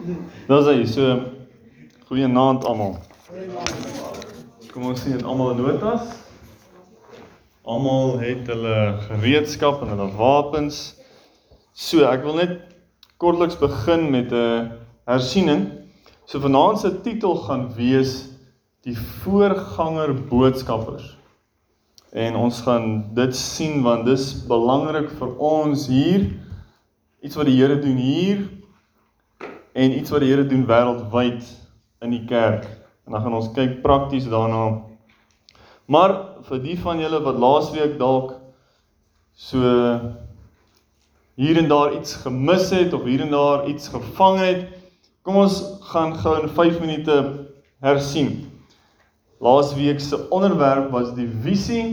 Dis hy, so goeie aand almal. Kom ons sien almal in notas. Almal het hulle gereedskap en hulle wapens. So, ek wil net kortliks begin met 'n hersiening. So vanaand se titel gaan wees die voorganger boodskappers. En ons gaan dit sien want dis belangrik vir ons hier iets wat die Here doen hier en iets wat die Here doen wêreldwyd in die kerk. En dan gaan ons kyk prakties daarna. Maar vir die van julle wat laasweek dalk so hier en daar iets gemis het of hier en daar iets gevang het, kom ons gaan gou in 5 minute hersien. Laasweek se onderwerp was die visie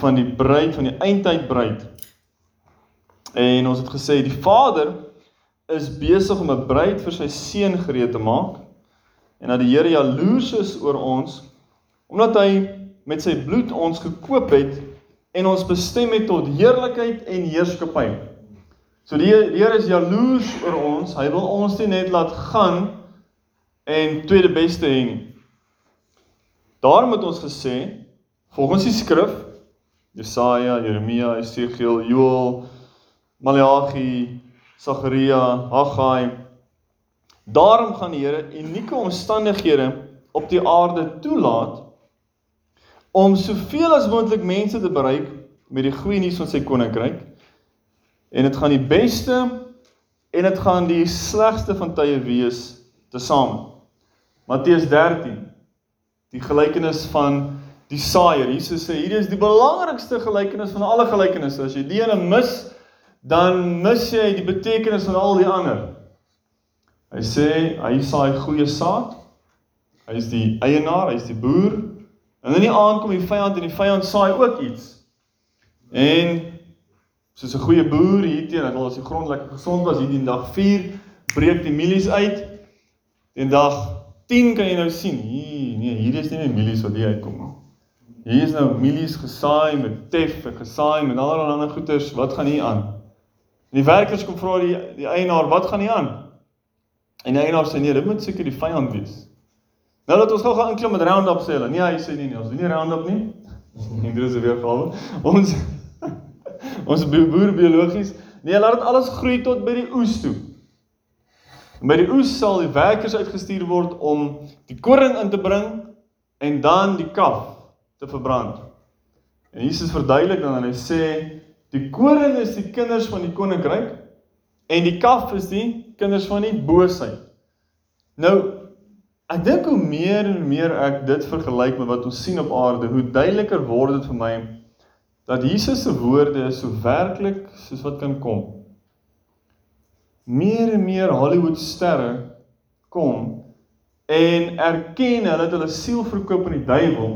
van die bruid van die eindtyd bruid. En ons het gesê die Vader is besig om 'n bruid vir sy seun gereed te maak en dat die Here jaloers is oor ons omdat hy met sy bloed ons gekoop het en ons bestem het tot heerlikheid en heerskappy. So die, Here is jaloers oor ons. Hy wil ons nie net laat gaan en tweede beste hê nie. Daarom het ons gesê volgens die skrif Jesaja, Jeremia, Esegiel, Joël, Maleagi, Sagaria, Haggai. Daarom gaan die Here unieke omstandighede op die aarde toelaat om soveel as moontlik mense te bereik met die goeie nuus van sy koninkryk. En dit gaan die beste en dit gaan die slegste van tye wees tesame. Matteus 13. Die gelykenis van die saaier. Jesus sê hierdie is die belangrikste gelykenis van alle gelykenisse. As jy die ene mis, dan mis jy die betekenis van al die ander. Hy sê hy saai goeie saad. Hy is die eienaar, hy is die boer. En in die aand kom die vyand en die vyand saai ook iets. En soos 'n goeie boer hier teen, dat al as die grond lekker gesond was, hierdie dag 4 breek die mielies uit. En dag 10 kan jy nou sien, hier nee, hier is nie meer mielies wat hier uitkom nie. Hier is nou mielies gesaai met tef, gesaai met allerlei ander goeters. Wat gaan hier aan? En die werkers kom vra die die eienaar, "Wat gaan hier aan?" En die eienaar sê, "Nee, dit moet seker die vyand wees." Nou dat ons gou gaan inklim met Roundup sê hulle. Nee, hy sê nie nie, ons doen nie Roundup nie. En dit is weer gawe. Ons ons boer biologies. Nee, laat dit alles groei tot by die oes toe. En by die oes sal die werkers uitgestuur word om die koring in te bring en dan die kaf te verbrand. En Jesus verduidelik dan en hy sê Die koring is die kinders van die koninkryk en die kaf is die kinders van die boosheid. Nou ek dink hoe meer en meer ek dit vergelyk met wat ons sien op aarde, hoe duideliker word dit vir my dat Jesus se woorde so werklik soos wat kan kom. Meer en meer Hollywood sterre kom en erken hulle het hulle siel verkoop aan die duiwel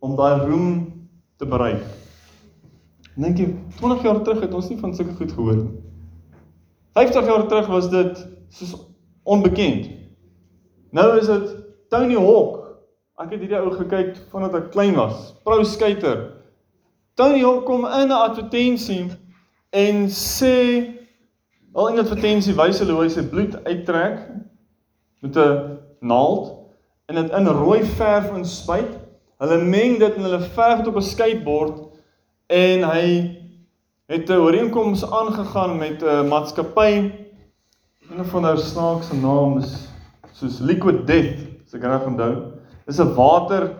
om daai roem te bereik. Dink jy 20 jaar terug het ons nie van sulke goed gehoor nie. 50 jaar terug was dit soos onbekend. Nou is dit Tony Hawk. Ek het hierdie ou gekyk vandat ek klein was. Pro skater. Tony Hawk kom in 'n advertensie en sê al in 'n advertensie wys hulle hoe hy sy bloed uittrek met 'n naald en dit in rooi verf inspuit. Hulle meng dit en hulle verf dit op 'n skateboard en hy het 'n ooreenkoms aangegaan met 'n maatskappy. Een van hulle snaakse name is soos Liquid Death as ek reg onthou. Is 'n water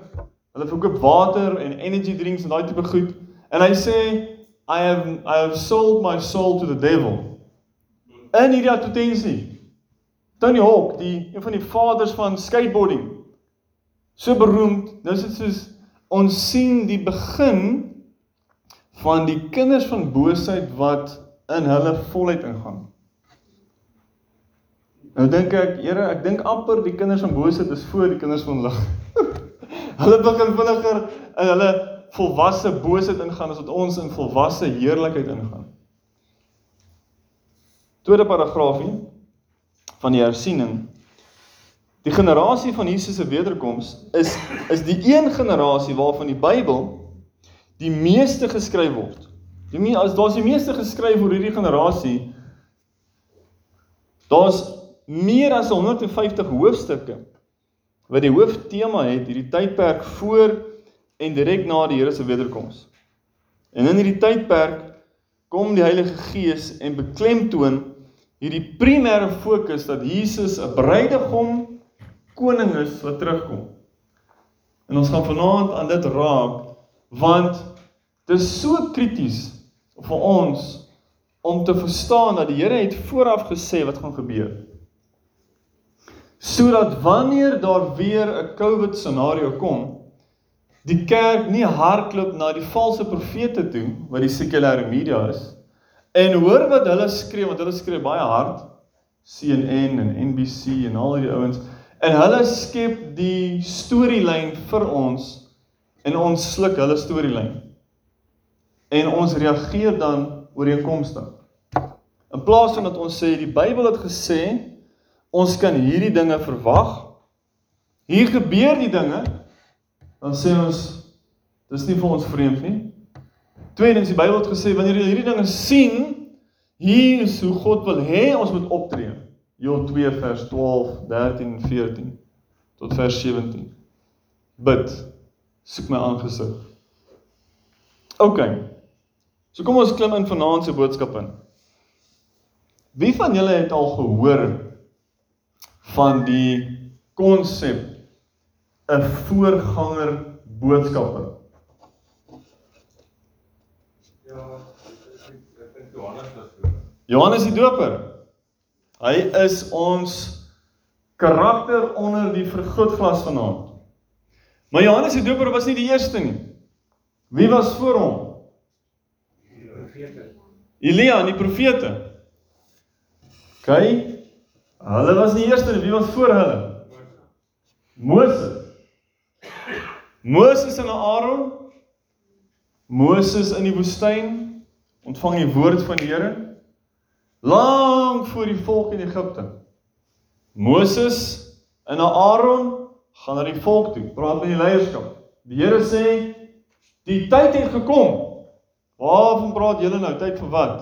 hulle verkoop water en energy drinks en daai tipe goed. En hy sê I have I have sold my soul to the devil. En hierdie advertensie Tony Hawk die een van die vaders van skateboarding so beroemd nou is dit soos ons sien die begin van die kinders van boosheid wat in hulle volheid ingaan. Nou dink ek, Here, ek dink amper die kinders van boosheid is voor die kinders van lig. hulle begin vinniger in hulle volwasse boosheid ingaan as wat ons in volwasse heerlikheid ingaan. Tweede paragraafie van die hersiening. Die generasie van Jesus se wederkoms is is die een generasie waarvan die Bybel die meeste geskryf word. Die me, as daar's die meeste geskryf oor hierdie generasie, daar's meer as 150 hoofstukke wat die hooftema het hierdie tydperk voor en direk na die Here se wederkoms. En in hierdie tydperk kom die Heilige Gees en beklemtoon hierdie primêre fokus dat Jesus 'n bruidegom koning is wat terugkom. En ons gaan vanaand aan dit raak want dit is so krities vir ons om te verstaan dat die Here het vooraf gesê wat gaan gebeur. Sodat wanneer daar weer 'n COVID scenario kom, die kerk nie hardloop na die valse profete toe wat die sekulêre media is en hoor wat hulle skree want hulle skree baie hard CNN en NBC en al die ouens en hulle skep die storielyn vir ons en ons sluk hulle storielyn en ons reageer dan ooreenkomstig. In plaas van dat ons sê die Bybel het gesê ons kan hierdie dinge verwag. Hier gebeur die dinge dan sê ons dis nie vir ons vreemd nie. Tweedens die Bybel het gesê wanneer jy hierdie dinge sien, hier is hoe God wil hê ons moet optree. Joel 2 vers 12, 13 en 14 tot vers 17. Bid. Soek my aangesig. OK. So kom ons klim in vanaand se boodskap in. Wie van julle het al gehoor van die konsep 'n voorganger boodskapper? Ja, ek dink Johannes so. Johannes die Doper. Hy is ons karakter onder die vergrootglas vanaand. Maar Johannes die Doper was nie die eerste nie. Wie was voor hom? Profete. Elia en die profete. OK. Hulle was die eerste, wie was voor hulle? Moses. Moses en Aaron. Moses in die woestyn ontvang die woord van die Here lank voor die volk in Egipte. Moses en Aaron gaan na die volk toe, praat met die leierskap. Die Here sê die tyd het gekom. Waarvan praat julle nou? Tyd vir wat?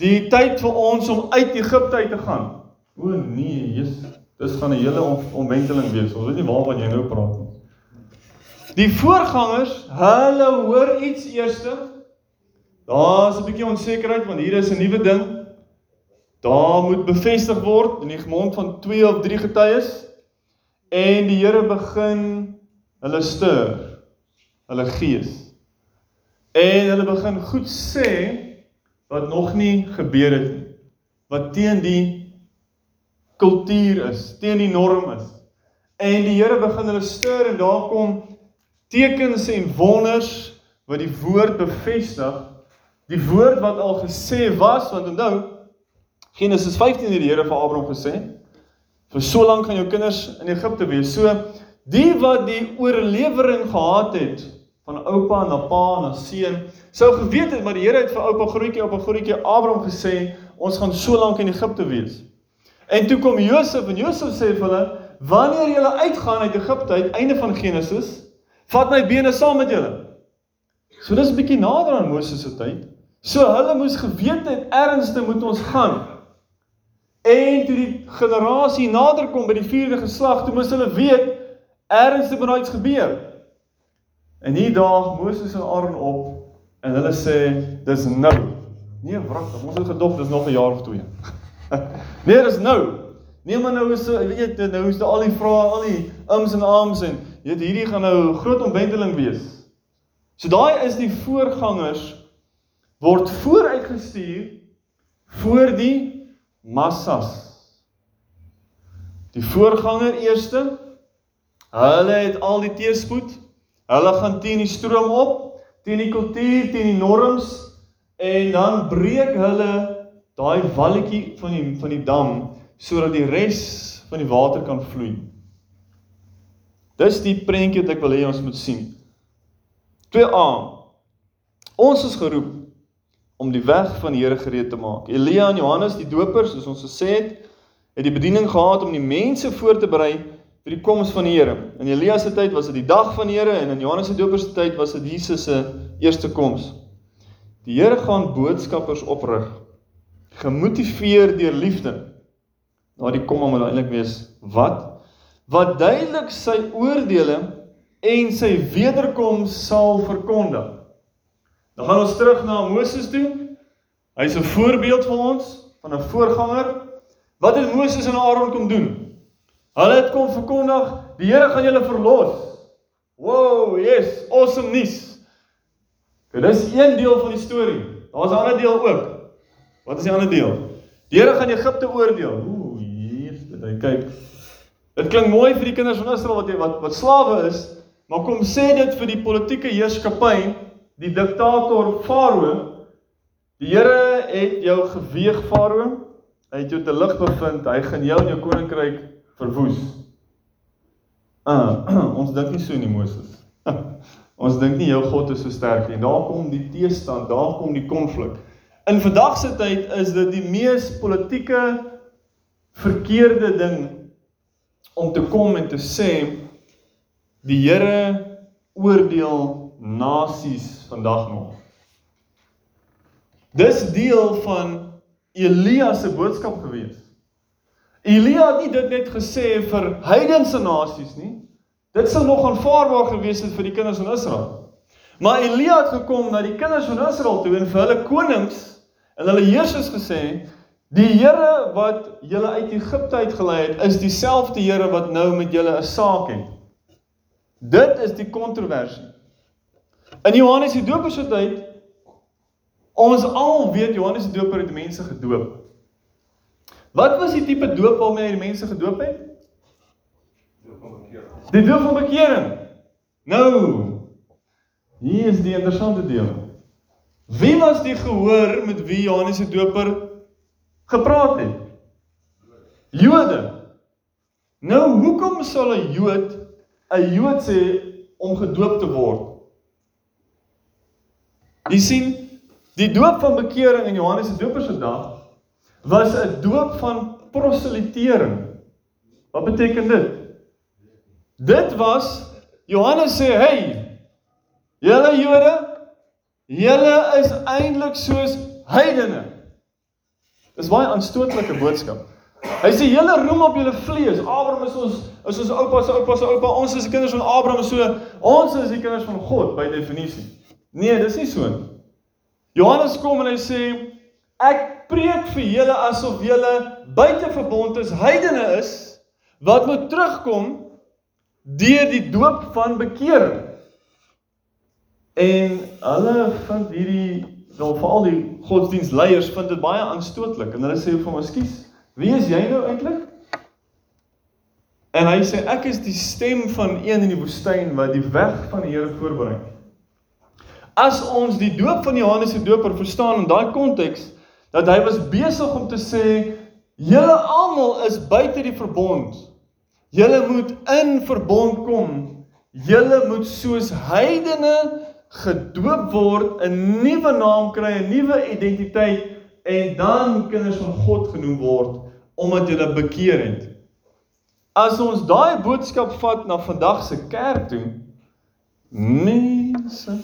Die tyd vir ons om uit Egipte uit te gaan. O nee, Jesus, dis gaan 'n hele om, omwenteling wees. Ons weet nie waarvan jy nou praat nie. Die voorgangers, hulle hoor iets eerste. Daar's 'n bietjie onsekerheid want hier is 'n nuwe ding. Daar moet bevestig word in die mond van 2 of 3 getuies en die Here begin hulle stuur, hulle gees. En hulle begin goed sê wat nog nie gebeur het nie. Wat teen die kultuur is, teen die norm is. En die Here begin hulle stuur en daar kom tekens en wonders wat die woord bevestig. Die woord wat al gesê was, want onthou Genesis 15 het die Here vir Abraham gesê, vir so lank gaan jou kinders in Egipte wees. So die wat die oorlewering gehad het van oupa na pa na seun, sou geweet het maar die Here het vir oupa grootjie op 'n grootjie Abraham gesê, ons gaan so lank in Egipte wees. En toe kom Josef en Josef sê vir hulle, wanneer julle uitgaan uit Egipte uit einde van Genesis, vat my bene saam met julle. So dis 'n bietjie nader aan Moses se tyd. So hulle moes geweet het ernsste moet ons gaan. En toe die generasie nader kom by die vierde geslag, toe moes hulle weet ernstig moet iets gebeur. En hier daag Moses en Aaron op en hulle sê dis nou. Nee, wragtig, ons het gedog dis nog 'n jaar of twee. nee, dis nou. Nee, maar nou is jy weet nou is daar al die vrae, al die ums en ahms en jy weet hierdie gaan nou groot omwenteling wees. So daai is die voorgangers word vooruitgestuur voor die massas. Die voorganger eerste, hulle het al die teespoed. Hulle gaan teen die stroom op, teen die kultuur, teen die norms en dan breek hulle daai walletjie van die van die dam sodat die res van die water kan vloei. Dis die prentjie wat ek wil hê ons moet sien. 2A. Ons is geroep om die weg van die Here gereed te maak. Elia en Johannes die dopers, soos ons gesê het, het die bediening gehad om die mense voor te berei vir die koms van die Here. In Elia se tyd was dit die dag van die Here en in Johannes se dopers se tyd was dit Jesus se eerste koms. Die Here gaan boodskappers oprig gemotiveer deur liefde daardie komma moet eintlik wees wat wat duidelik sy oordeele en sy wederkoms sal verkondig. Dan gaan ons terug na Moses toe. Hy's 'n voorbeeld vir ons van 'n voorganger. Wat het Moses en Aaron kom doen? Hulle het kom verkondig, die Here gaan julle verlos. Wow, yes, awesome nuus. Dit is een deel van die storie. Daar's 'n ander deel ook. Wat is die ander deel? Die Here gaan Egipte oordeel. Ooh, hier, dit hy kyk. Dit klink mooi vir die kinders van Israel wat wat wat slawe is, maar kom sê dit vir die politieke heerskappy, die diktator Farao. Die Here het jou geweeg Farao. Hy het jou te lig bevind. Hy gaan jou en jou koninkryk verwoes. Ah, ons dink nie so nie Moses. ons dink nie jou God is so sterk nie. Daar kom die teestand, daar kom die konflik. In vandag se tyd is dit die mees politieke verkeerde ding om te kom en te sê die Here oordeel nasies vandag nog. Dis deel van Elia se boodskap gewees. Elia het nie dit net gesê vir heidense nasies nie. Dit sou nog aanvaarbaar gewees het vir die kinders van Israel. Maar Elia het gekom na die kinders van Israel toe en vir hulle konings en hulle heersers gesê: "Die Here wat julle uit Egipte uitgelei het, is dieselfde Here wat nou met julle 'n saak het." Dit is die kontroversie. In Johannes die Doper se tyd ons al weet Johannes die Doper het mense gedoop. Wat was die tipe doop waarmee hy die mense gedoop het? Die doop van bekering. Nou, hier is die interessante deel. Wie was die gehoor met wie Johannes die Doper gepraat het? Jode. Nou, hoekom sal 'n Jood 'n Jood sê om gedoop te word? Jy sien, die doop van bekering in Johannes die Doper se dag was 'n doop van proselitering. Wat beteken dit? Dit was Johannes sê, "Hey, julle Jode, julle is eintlik soos heidene." Dis baie aanstootlike boodskap. Hy sê julle roem op julle vlees. Abraham is ons is ons oupa se oupa se oupa. Ons is die kinders van Abraham, so ons is die kinders van God by definisie. Nee, dis nie so nie. Johannes kom en hy sê ek preek vir julle asof julle buite verbond is, heidene is wat moet terugkom deur die doop van bekering. En hulle vind hierdie wel veral die godsdienstleiers vind dit baie aanstootlik en hulle sê vir hom, "Ekskuus, wie is jy nou eintlik?" En hy sê, "Ek is die stem van een in die woestyn wat die weg van die Here voorberei." As ons die doop van Johannes die Doper verstaan in daai konteks dat hy was besig om te sê, "Julle almal is buite die verbond." Julle moet in verbond kom. Julle moet soos heidene gedoop word, 'n nuwe naam kry, 'n nuwe identiteit en dan kinders van God genoem word omdat julle bekeer het. As ons daai boodskap vat na vandag se kerk toe, mense,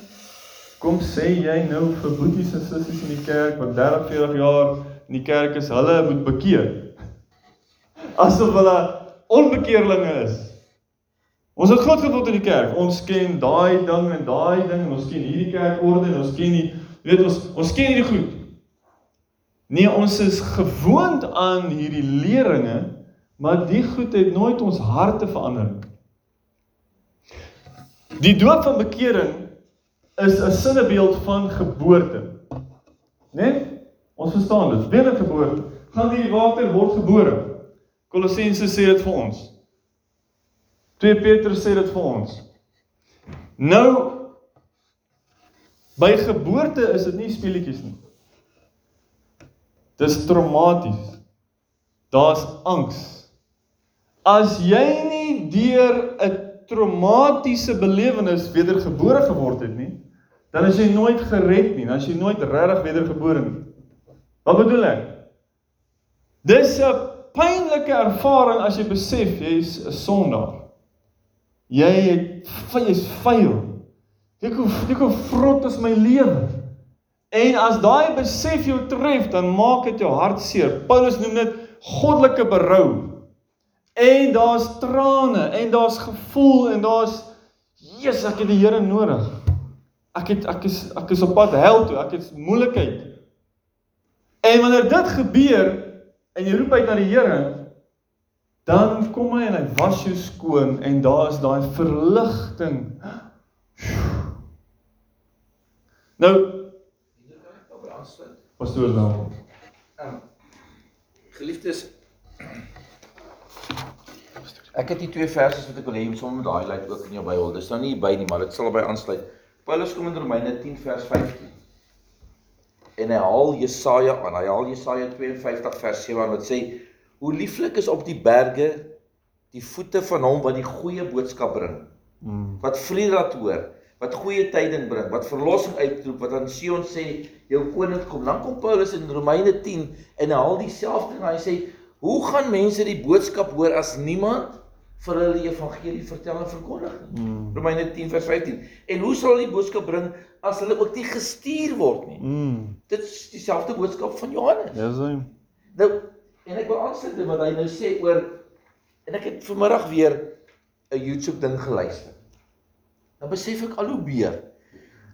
kom sê jy nou vir boeties en sissies in die kerk wat 30, 40 jaar in die kerk is, hulle moet bekeer. Asof hulle onbekeerlinge is. Ons het groot geword in die kerk. Ons ken daai ding en daai ding en ons ken hierdie kerkorde en ons ken die weet ons ons ken hierdie goed. Nee, ons is gewoond aan hierdie leringe, maar die goed het nooit ons harte verander nie. Die doop van bekering is 'n sinnebeeld van geboorte. Né? Nee? Ons verstaan dit. Wedergeboorte. Gaan hierdie water word gebore. Kolossense sê dit vir ons. 2 Petrus sê dit vir ons. Nou by geboorte is dit nie speletjies nie. Dis traumaties. Daar's angs. As jy nie deur 'n traumatiese belewenis wedergebore geword het nie, dan is jy nooit gered nie, dan is jy nooit regtig wedergebore nie. Wat bedoel ek? Dis 'n pynlike ervaring as jy besef jy's 'n sondaar. Jy het jy's vuil. Ek hoe ek hoe vrot is my lewe. En as daai besef jou tref, dan maak dit jou hart seer. Paulus noem dit goddelike berou. En daar's trane en daar's gevoel en daar's Jesus, ek het die Here nodig. Ek het ek is ek is op pad hel toe. Ek het moeilikheid. En wanneer dit gebeur en jy roep uit na die Here, dan kom hy en hy was jou skoon en daar is daai verligting. Nou, Hier kan ek nou pastoor nou. Ehm geliefdes Ek het die twee verse wat ek wil hê om sommer met highlight ook in jou Bybel. Dis nou nie by nie, maar dit sal by aansluit. Paulus kom in Romeine 10 vers 15. En hy haal Jesaja aan. Hy haal Jesaja 52 vers 7 aan wat sê: "Hoe lieflik is op die berge die voete van hom wat die goeie boodskap bring, Mm. wat vrede laat hoor, wat goeie tyding bring, wat verlossing uitroep, wat aan Sion sê jou koning kom." Dan kom Paulus in Romeine 10 en hy haal dieselfde en hy sê: "Hoe gaan mense die boodskap hoor as niemand vir hulle die evangelie vertel en verkondig nie?" Mm. Romeine 10 vers 15. En hoe sal hulle die boodskap bring as hulle ook nie gestuur word nie? Mm. Dit is dieselfde boodskap van Johannes. Dis hy. Nou, en ek wil aansluit by wat hy nou sê oor en ek het vanmiddag weer 'n YouTube ding geluister. Dan besef ek al hoe meer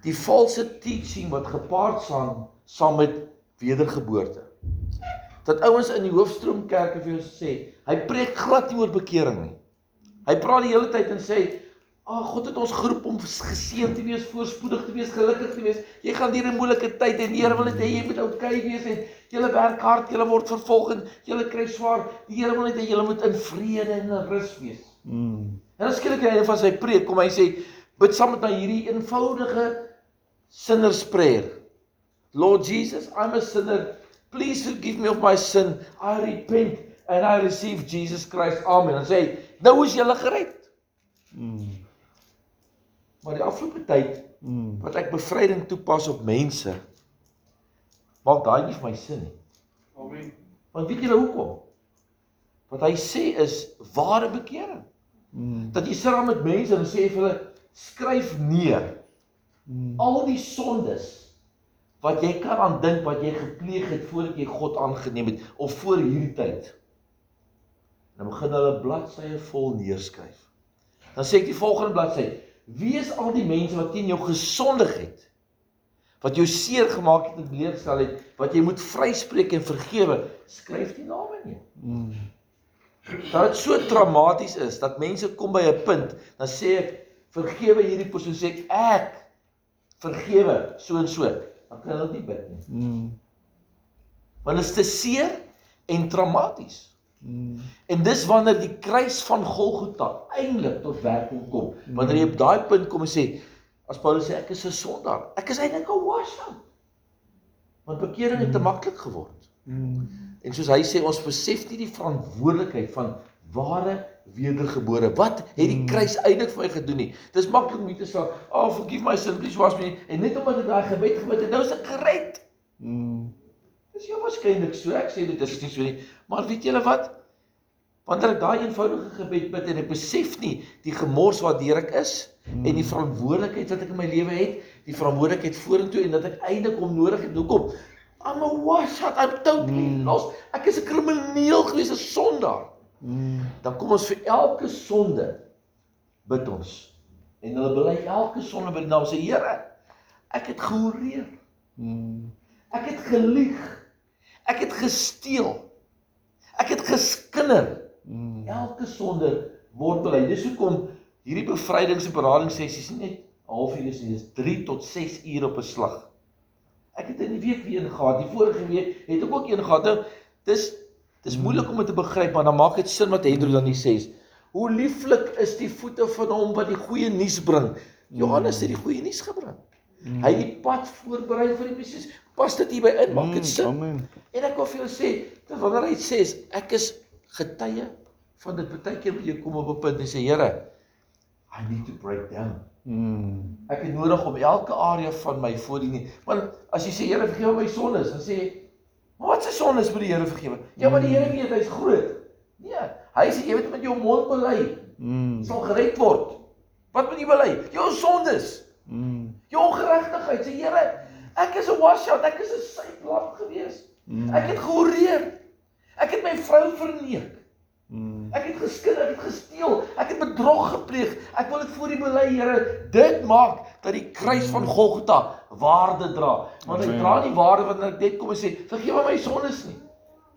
die valse teaching wat gepaard gaan saam met wedergeboorte. Dat ouens in die hoofstroomkerke vir jou sê, hy preek glad nie oor bekering nie. Hy praat die hele tyd en sê, "Ag, God het ons geroep om geseën te wees, voorspoedig te wees, gelukkig te wees. Jy gaan deur 'n moeilike tyd en die Here wil net hê jy moet oukei wees en julle werk hard, julle word vervolg en julle kry swaar. Die Here wil net hê julle moet in vrede en in rus wees." Mm. En dan skielik die einde van sy preek kom hy sê, "Bid saam met my hierdie eenvoudige sinner's prayer. Lord Jesus, I'm a sinner. Please forgive me of my sin. I repent and I receive Jesus Christ. Amen." Dan sê hy, "Nou is jy gered." Mm. Maar die afgelope tyd Mm. wat ek bevryding toepas op mense, maak daai nie vir my sin nie. Amen. Want weet julle hoekom? Wat hy sê is ware bekering. Mm. Dat jy sit daar met mense en sê vir hulle skryf neer Mm. al die sondes wat jy kan aan dink wat jy gepleeg het voordat jy God aangeneem het of voor hierdie tyd. Dan begin hulle bladsye vol neerskryf. Dan sê ek die volgende bladsy: Wie is al die mense wat teen jou gesondig het? Wat jou seer gemaak het en teleurgestel het, wat jy moet vryspreek en vergewe, skryf die name neer. Mm. Dat dit so traumaties is dat mense kom by 'n punt, dan sê ek vergewe hierdie persoon sê ek ek vergewe so en so. Dan kan hulle nie bid nie. Mm. Want dit is te seer en traumaties. Mm. En dis wanneer die kruis van Golgotha eintlik tot werking kom. Wanneer jy op daai punt kom en sê as Paulus sê ek is 'n sondaar. Ek is eintlik 'n washout. Want bekering het te maklik geword. Mm. En soos hy sê ons besef nie die verantwoordelikheid van ware wedergebore. Wat het die kruis eintlik vir my gedoen nie? Dis maklik om te sê, "Oh, forgive my sin, please wash me." En net omdat ek daai gebed gebid het, nou is ek gered. Mm. Jou waarskynlik so. Ek sê dit is nie so nie. Maar weet julle wat? Wanneer ek daai eenvoudige gebed bid en ek besef nie die gemors waardeur ek is mm. en die verantwoordelikheid wat ek in my lewe het, die verantwoordelikheid vorentoe en dat ek eintlik hom nodig het. Hoekom? I'm a washout. I'm totally Mm. lost. Ek is 'n krimineel gewees, 'n sondaar. Mm. Dan kom ons vir elke sonde bid ons. En hulle bely elke sonde by die naam sê Here, ek het gehoreer. Mm. Ek het gelieg. Ek het gesteel. Ek het geskinder. Mm. Elke sonde word bely. Dis hoekom hierdie bevrydings- en beradingssessies nie net 'n halfuur is nie, dis 3 tot 6 ure op 'n slag. Ek het in die week weer een gehad. Die vorige week het ek ook een gehad. Nou, dis dis moeilik om dit te begryp, maar dan maak dit sin wat Hendro dan hier sê. Hoe lieflik is die voete van hom wat die goeie nuus bring. Johannes het die goeie nuus gebring. Hy het die pad voorberei vir die Messias. Pas dit hier by in, maak dit sin. Amen. En ek wil vir julle sê, dat wanneer hy sê ek is getuie van dit baie keer moet jy kom op 'n punt en sê Here, I need to break down. Mm. Ek het nodig om elke area van my voor die nie. Want as jy sê Here vergewe my sondes, dan sê jy, maar wat se sondes moet die Here vergewe? Ja, maar die Here weet hy's groot. Nee, hy sê jy moet met jou mond bely, Mm. sal gered word. Wat moet jy bely? Jou sondes. Mm. Jou ongeregtigheid. Sê Here, ek is 'n washout, ek is 'n syplamp gewees. Mm. Ek het gehoreer. Ek het my vrou verneek. Mm. Ek het geskinder, ek het gesteel, ek het bedrog gepleeg. Ek wil dit voor U bely, Here. Dit maak dat die kruis van Golgotha waarde dra. Want Amen. dra nie waarde wanneer ek net kom en sê, "Vergewe my sondes nie."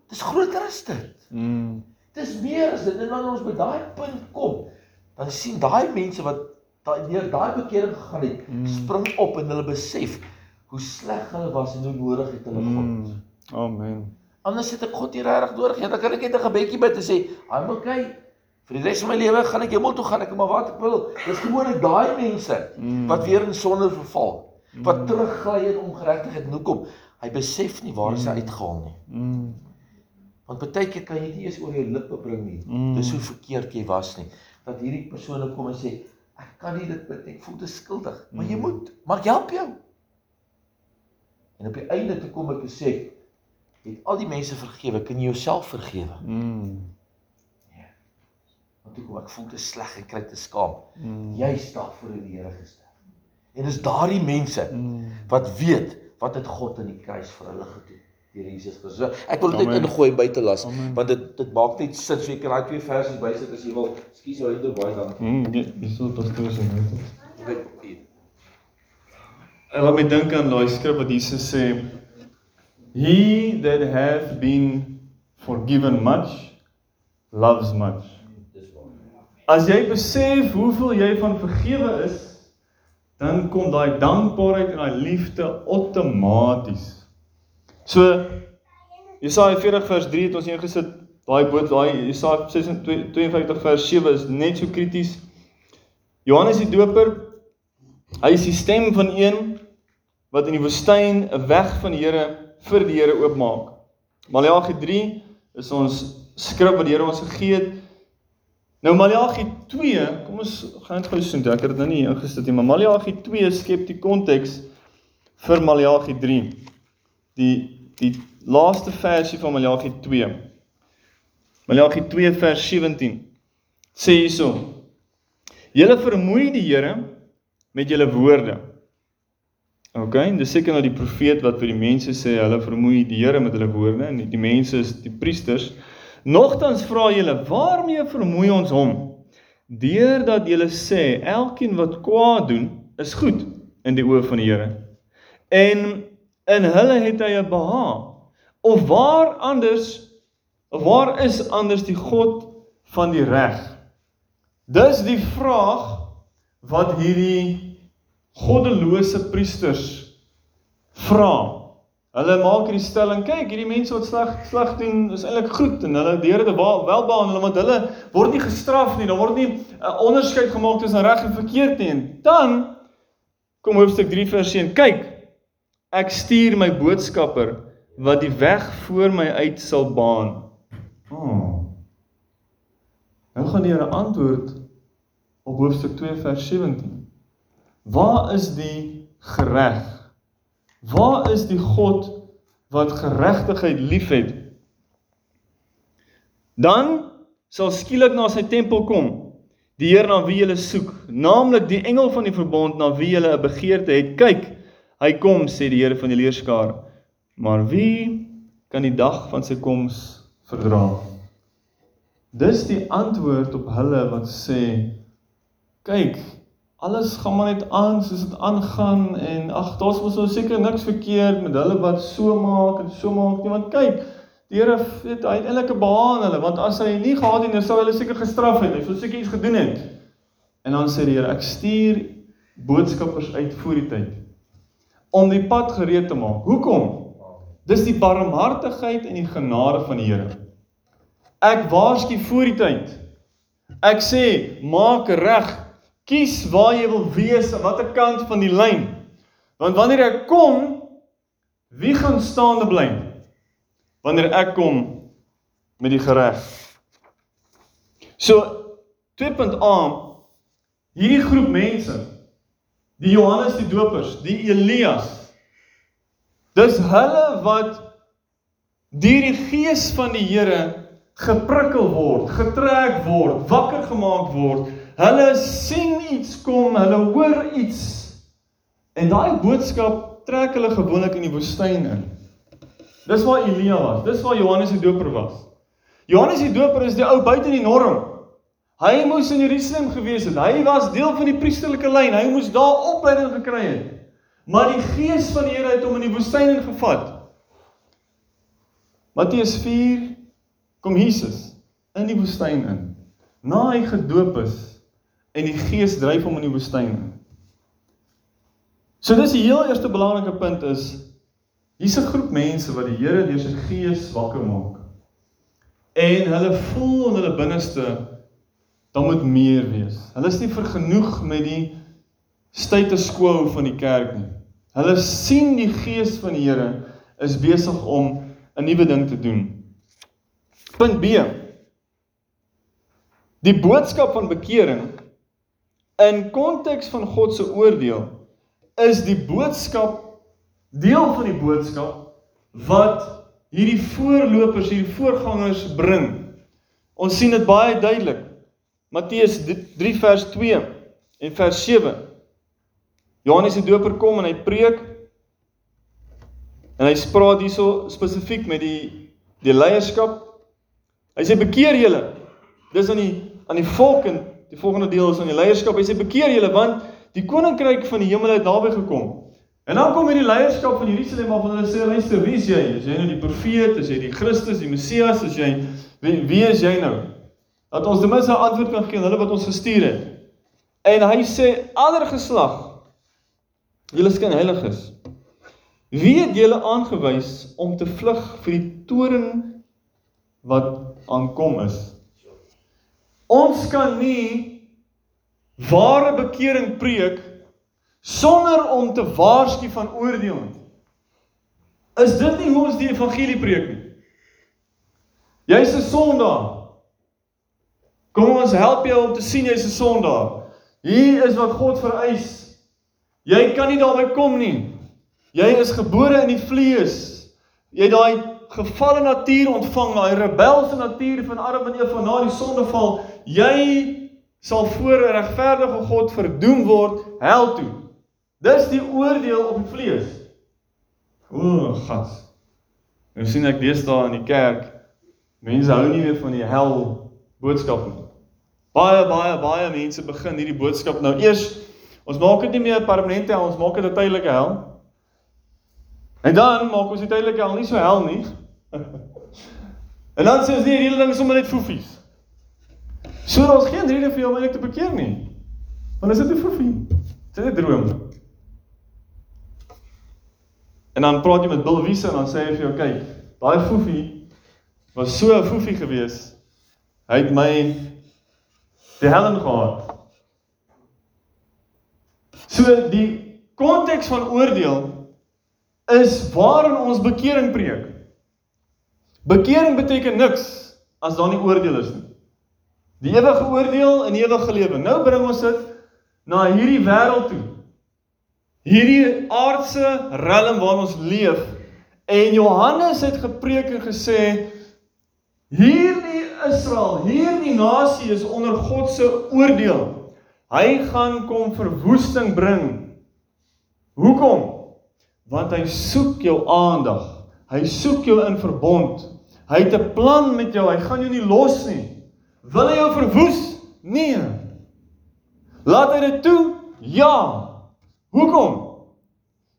Dis groter as dit. Mm. Dis meer as dit. En wanneer ons by daai punt kom, dan sien daai mense wat daai deur daai bekering gegaan het, Mm. spring op en hulle besef hoe sleg hulle was en hoe nodig het hulle God. Mm. Amen. Anders het ek God nie regtig nodig nie. Dan kan ek net 'n gebedjie bid en sê, "I'm okay. Vir die res van my lewe gaan ek hemel toe gaan, ek maar wat ek wil." Dis gewoonlik daai mense Mm. wat weer in sonde verval, wat teruggly in ongeregtigheid. En hoekom? Hy besef nie waar hy uitgehaal nie. Mm. Want baie keer kan jy dit nie eens oor jou lippe bring nie. Mm. Dis hoe verkeerd jy was nie. Dat hierdie persone kom en sê, "Ek kan nie dit bid nie. Ek voel te skuldig." Maar jy Mm. moet. Maar ek help jou. En op die einde toe kom ek en sê, "Het al die mense vergewe, kan jy jouself vergewe?" Mm. Want toe kom ek voel te sleg en kry te skaam. Mm. Jy staan voor die Here gesterf. En dis daardie mense Mm. wat weet wat het God aan die kruis vir hulle gedoen deur Jesus Christus. So, ek wil dit net ingooi buite las Amen. want dit dit maak net sin. So jy kan daai twee verse bysit as jy wil. Ekskuus, hoe dit baie dan. Mm. Dis so pastoor se net. Ek laat my dink aan daai skrif wat Jesus sê, He that hath been forgiven much loves much. As jy besef hoeveel jy van vergewe is, dan kom daai dankbaarheid en daai liefde outomaties. So Jesaja 40 vers 3 het ons ingesit. Daai boot, daai Jesaja 52 vers 7 is net so krities. Johannes die Doper, hy is die stem van een wat in die woestyn 'n weg van die Here vir die Here oopmaak. Maleagi 3 is ons skrif wat die Here ons gegee het. Nou Maleagi 2, kom ons gaan dit gou soen, ek het dit nou nie ingesit nie, maar Maleagi 2 skep die konteks vir Maleagi 3. Die die laaste versie van Maleagi 2. Maleagi 2 vers 17 sê hierso: Julle vermoei die Here met julle woorde. OK, dis seker nou die profeet wat vir die mense sê hulle vermoei die Here met hulle woorde en die, die mense is die priesters. Nogtans vra julle, waarmee vermoei ons hom? Deurdat julle sê elkeen wat kwaad doen is goed in die oë van die Here. En in hulle het hy 'n behaag. Of waar anders waar is anders die God van die reg? Dis die vraag wat hierdie goddelose priesters vra. Hulle maak hierdie stelling, kyk, hierdie mense wat sleg sleg doen is eintlik goed en hulle die Here te welbehandel want hulle word nie gestraf nie, daar word nie 'n uh, onderskeid gemaak tussen reg en verkeerd nie. En dan kom hoofstuk 3 vers 1. Kyk, ek stuur my boodskapper wat die weg voor my uit sal baan. Oh. Nou gaan die Here antwoord op hoofstuk 2 vers 17. Waar is die gereg? Waar is die God wat geregtigheid liefhet? Dan sal skielik na sy tempel kom die Heer na wie jy soek, naamlik die engel van die verbond na wie jy 'n begeerte het. Kyk, hy kom, sê die Here van die leerskaar. Maar wie kan die dag van sy koms verdra? Dis die antwoord op hulle wat sê kyk alles gaan maar net aan soos dit aangaan en ag daar's mos nou seker niks verkeerd met hulle wat so maak en so maak nie want kyk die Here weet hy het eintlik 'n behaan hulle want as hy nie gehad het dan sou hulle seker gestraf het hy sou seker iets gedoen het en dan sê die Here ek stuur boodskappers uit voor die tyd om die pad gereed te maak hoekom dis die barmhartigheid en die genade van die Here ek waarsku voor die tyd ek sê maak reg Kies waar jy wil wees, aan watter kant van die lyn. Want wanneer ek kom, wie gaan staande bly? Wanneer ek kom met die gereg. So 2.a hierdie groep mense, die Johannes die Dopers, die Elias. Dis hulle wat deur die gees van die Here geprikkel word, getrek word, wakker gemaak word. Hulle sien iets kom, hulle hoor iets. En daai boodskap trek hulle gewoonlik in die woestyn in. Dis waar Elia was, dis waar Johannes die Doper was. Johannes die Doper is die ou buite die norm. Hy moes in Jerusalem gewees het. Hy was deel van die priesterlike lyn. Hy moes daar opleiding gekry het. Maar die gees van die Here het hom in die woestyn ingevat. Matteus 4 kom Jesus in die woestyn in. Na hy gedoop is en die gees dryf hom in die woestyn in. So dis die heel eerste belangrike punt is hier's 'n groep mense wat die Here deur sy gees wakker maak. En hulle voel in hulle binneste dan moet meer wees. Hulle is nie vergenoeg met die status quo van die kerk nie. Hulle sien die gees van die Here is besig om 'n nuwe ding te doen. Punt B. Die boodskap van bekering in konteks van God se oordeel is die boodskap deel van die boodskap wat hierdie voorlopers, hierdie voorgangers bring. Ons sien dit baie duidelik. Matteus 3 vers 2 en vers 7. Johannes die Doper kom en hy preek en hy spraak hierso spesifiek met die die leierskap. Hy sê bekeer julle. Dis aan die aan die volk en die volgende deel is aan die leierskap. Hy sê bekeer julle want die koninkryk van die hemel het naby gekom. En dan kom hierdie leierskap van Jerusalem af en hulle sê luister, wie is jy? Is jy nou die profeet? Is jy die Christus, die Messias? Is jy wie, wie is jy nou? Dat ons ten minste 'n antwoord kan gee aan hulle wat ons gestuur het. En hy sê ander geslag julle skyn heilig is. Wie het julle aangewys om te vlug vir die toren wat aankom is? Ons kan nie ware bekering preek sonder om te waarsku van oordeel nie. Is dit nie hoe ons die evangelie preek nie? Jy's 'n sondaar. Kom ons help jou om te sien jy's 'n sondaar. Hier is wat God vereis. Jy kan nie daarby kom nie. Jy is gebore in die vlees. Jy het daai gevalle natuur ontvang, daai rebelse natuur van Adam en Eva na die sondeval. Jy sal voor 'n regverdige God verdoem word hel toe. Dis die oordeel op die vlees. O, gas. Nou sien ek deesdae in die kerk mense hou nie meer van die hel boodskap nie. Baie baie baie mense begin hierdie boodskap nou eers ons maak dit nie meer permanent hel, ons maak dit 'n tydelike hel. En dan maak ons die tydelike hel nie so hel nie. en dan sê ons nie hierdie ding sommer net foefies. So daar's geen rede vir jou om eintlik te bekeer nie. Want is dit 'n foefie? Dit is 'n droom. En dan praat jy met Bill Wiese en dan sê hy vir jou, kyk, daai foefie was so 'n foefie gewees. Hy het my die hel gehad. So die konteks van oordeel is waarin ons bekering preek. Bekering beteken niks as daar nie oordeel is nie. Die ewige oordeel en ewige lewe. Nou bring ons dit na hierdie wêreld toe. Hierdie aardse rillum waarin ons leef. En Johannes het gepreek en gesê hierdie Israel, hierdie nasie is onder God se oordeel. Hy gaan kom verwoesting bring. Hoekom? Want hy soek jou aandag. Hy soek jou in verbond. Hy het 'n plan met jou. Hy gaan jou nie los nie. Wil hy jou verwoes? Nee. Laat hy dit toe? Ja. Hoekom?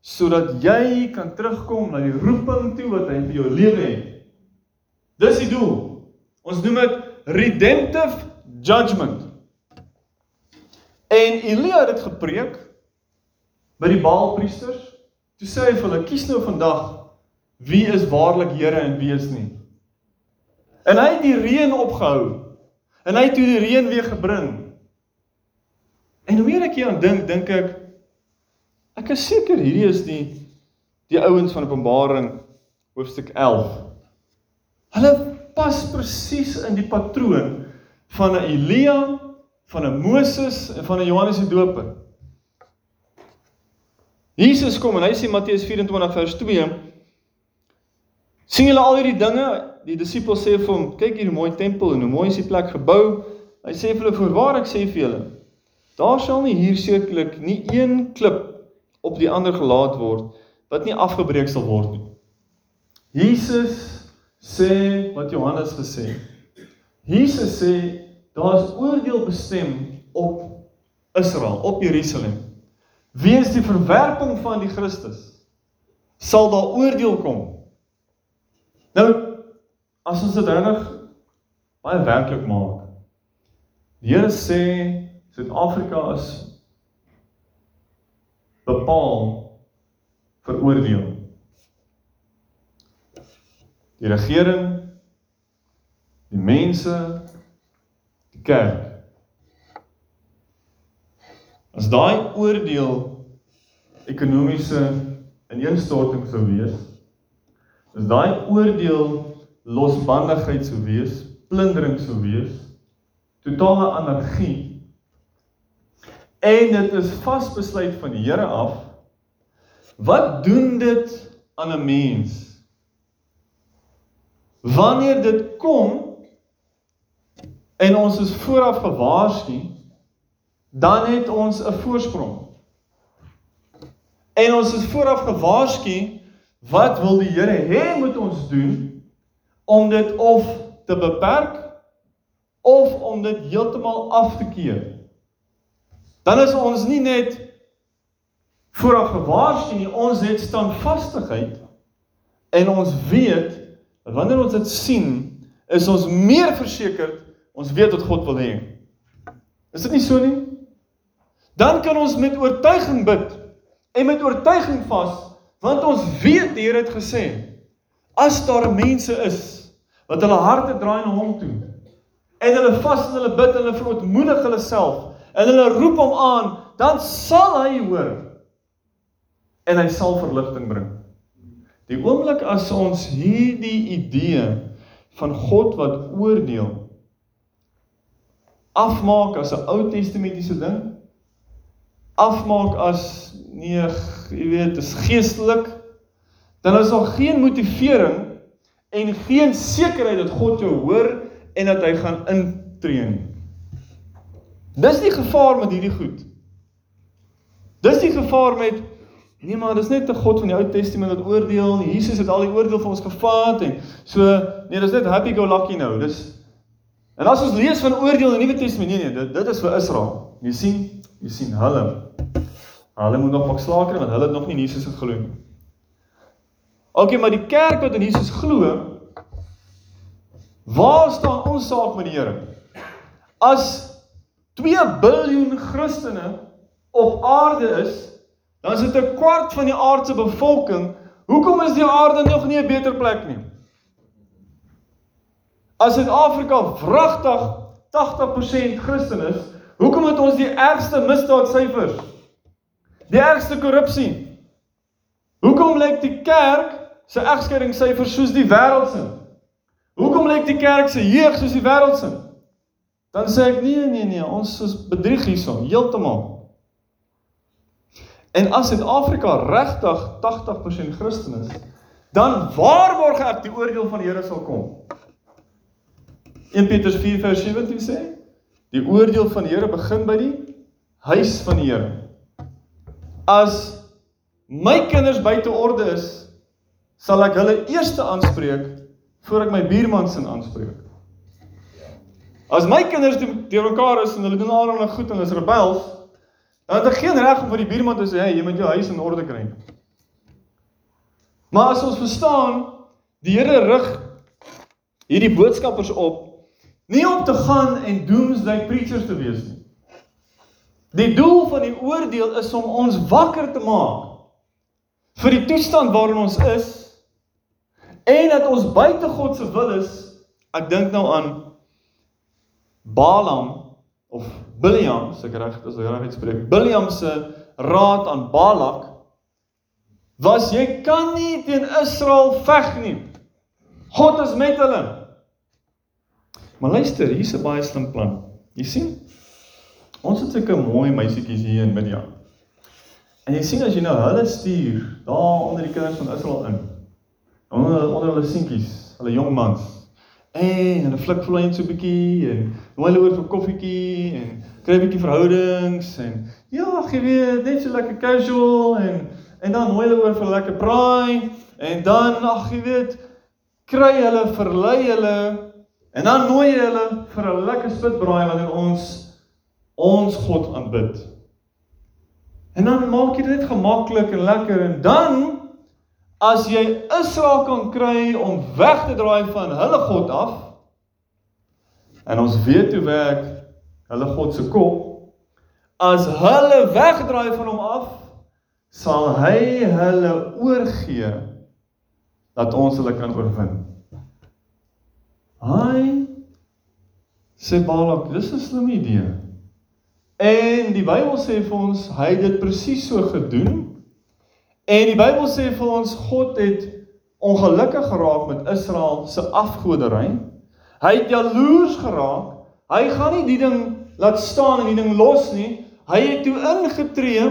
Sodat jy kan terugkom na die roeping toe wat hy vir jou lewe het. Dis die doel. Ons noem dit redemptive judgment. En Elia het dit gepreek by die Baalpriesters. Toe sê hy vir hulle: "Kies nou vandag wie is waarlik Here en wie is nie." En hy het die reën opgehou. En hy het toe die reën weer gebring. En hoe meer ek hieraan dink, dink ek ek is seker hierdie is die die ouens van Openbaring hoofstuk 11. Hulle pas presies in die patroon van 'n Elia, van 'n Moses en van 'n Johannes die Doper. Jesus kom en hy sê Matteus 24 vers 2 sien julle al hierdie dinge? Die disippels sê vir hom kyk hier hoe mooi tempel en hoe mooi is die plek gebou. Hy sê vir hulle voorwaar ek sê vir julle daar sal nie hier sekerlik nie een klip op die ander gelaat word wat nie afgebreek sal word nie. Jesus sê wat Johannes gesê Jesus sê daar's oordeel bestem op Israel, op Jerusalem. Weens die verwerping van die Christus sal daar oordeel kom. Nou as ons dit reg baie werklik maak. Die Here sê Suid-Afrika is bepaal vir oordeel. Die regering, die mense, die kerk. As daai oordeel ekonomiese ineenstorting sou wees, as daai oordeel losbandigheid sou wees, plundering sou wees, totale anargie. En dit is vasbesluit van die Here af. Wat doen dit aan 'n mens? Wanneer dit kom en ons is vooraf gewaarsku, dan het ons 'n voorsprong. En ons is vooraf gewaarsku wat wil die Here hê moet ons doen om dit of te beperk of om dit heeltemal af te keer. Dan is ons nie net vooraf gewaarsku nie, ons het standvastigheid en ons weet wanneer ons dit sien, is ons meer versekerd ons weet wat God wil hê. Is dit nie so nie? Dan kan ons met oortuiging bid en met oortuiging vas, want ons weet die Here het gesê as daar mense is wat hulle harte draai na hom toe en hulle vas en hulle bid en hulle verootmoedig hulle self en hulle roep hom aan, dan sal hy hoor en hy sal verligting bring. Die oomblik as ons hierdie idee van God wat oordeel afmaak as 'n Ou Testamentiese ding, afmaak as nee, jy weet, dis geestelik, dan is daar geen motivering en geen sekerheid dat God jou hoor en dat hy gaan intree nie. Dis die gevaar met hierdie goed. Dis die gevaar met nee maar dis net 'n God van die Ou Testament wat oordeel en Jesus het al die oordeel vir ons gevat en so nee dis net happy go lucky nou. Dis En as ons lees van oordeel in die Nuwe Testament nee nee dit dit is vir Israel. Jy sien, jy sien hulle Hulle moet nog pak slaker want hulle het nog nie in Jesus geglo nie. OK, maar die kerk wat in Jesus glo, waar staan ons saak met die Here? As 2 biljoen Christene op aarde is, dan is dit 'n kwart van die aardse bevolking. Hoekom is die aarde nog nie 'n beter plek nie? As Suid-Afrika wragtig 80% Christen is, hoekom het ons die ergste misdaadsyfers? Die ergste korrupsie. Hoekom lyk die kerk se egskeidingssyfers soos die wêreld se? Hoekom lyk die kerk se jeug soos die wêreld se? Dan sê ek nee nee nee, ons is bedrieg hierson, heeltemal. En as Suid-Afrika regtig 80% Christen is, dan waarborg ek die oordeel van die Here sal kom. 1 Petrus 4:17 sê, die oordeel van die Here begin by die huis van die Here. As my kinders buite orde is, sal ek hulle eers aanspreek voor ek my buurman se aanspreek. As my kinders deur mekaar is en hulle doen allerlei goed en is rebels, het ek geen reg om vir die buurman te sê, "Hey, jy moet jou huis in orde kry." Maar as ons verstaan, die Here rig hierdie boodskappers op nie om te gaan en doomsday preachers te wees nie. Die doel van die oordeel is om ons wakker te maak vir die toestand waarin ons is en dat ons buite God se wil is. Ek dink nou aan Balaam of Biljam, as ek reg as ek reg uitspreek. Biljam se raad aan Balak was jy kan nie teen Israel veg nie. God is met hulle. Maar luister, hier's 'n baie slim plan. Jy sien? Ons het sulke mooi meisietjies hier in Midian. En jy sien as jy nou hulle stuur daar onder die kinders van Israel in. Onder onder hulle seentjies, hulle jong mans. En hulle flik vloei net so 'n bietjie en nooi hulle oor vir koffietjie en kry 'n bietjie verhoudings en ja, jy weet, net so lekker casual en en dan nooi hulle oor vir lekker braai en dan ag jy weet, kry hulle verlei hulle En dan nooi jy hulle vir 'n lekker spitbraai wanneer ons ons God aanbid. En dan maak jy dit gemaklik en lekker en dan as jy Israel kan kry om weg te draai van hulle God af en ons weet hoe werk hulle God se kop as hulle wegdraai van hom af sal hy hulle oorgee dat ons hulle kan oorwin. Hy sê Balak, dis 'n slim idee. En die Bybel sê vir ons hy het dit presies so gedoen. En die Bybel sê vir ons God het ongelukkig geraak met Israel se afgoderry. Hy het jaloers geraak. Hy gaan nie die ding laat staan en die ding los nie. Hy het toe ingetree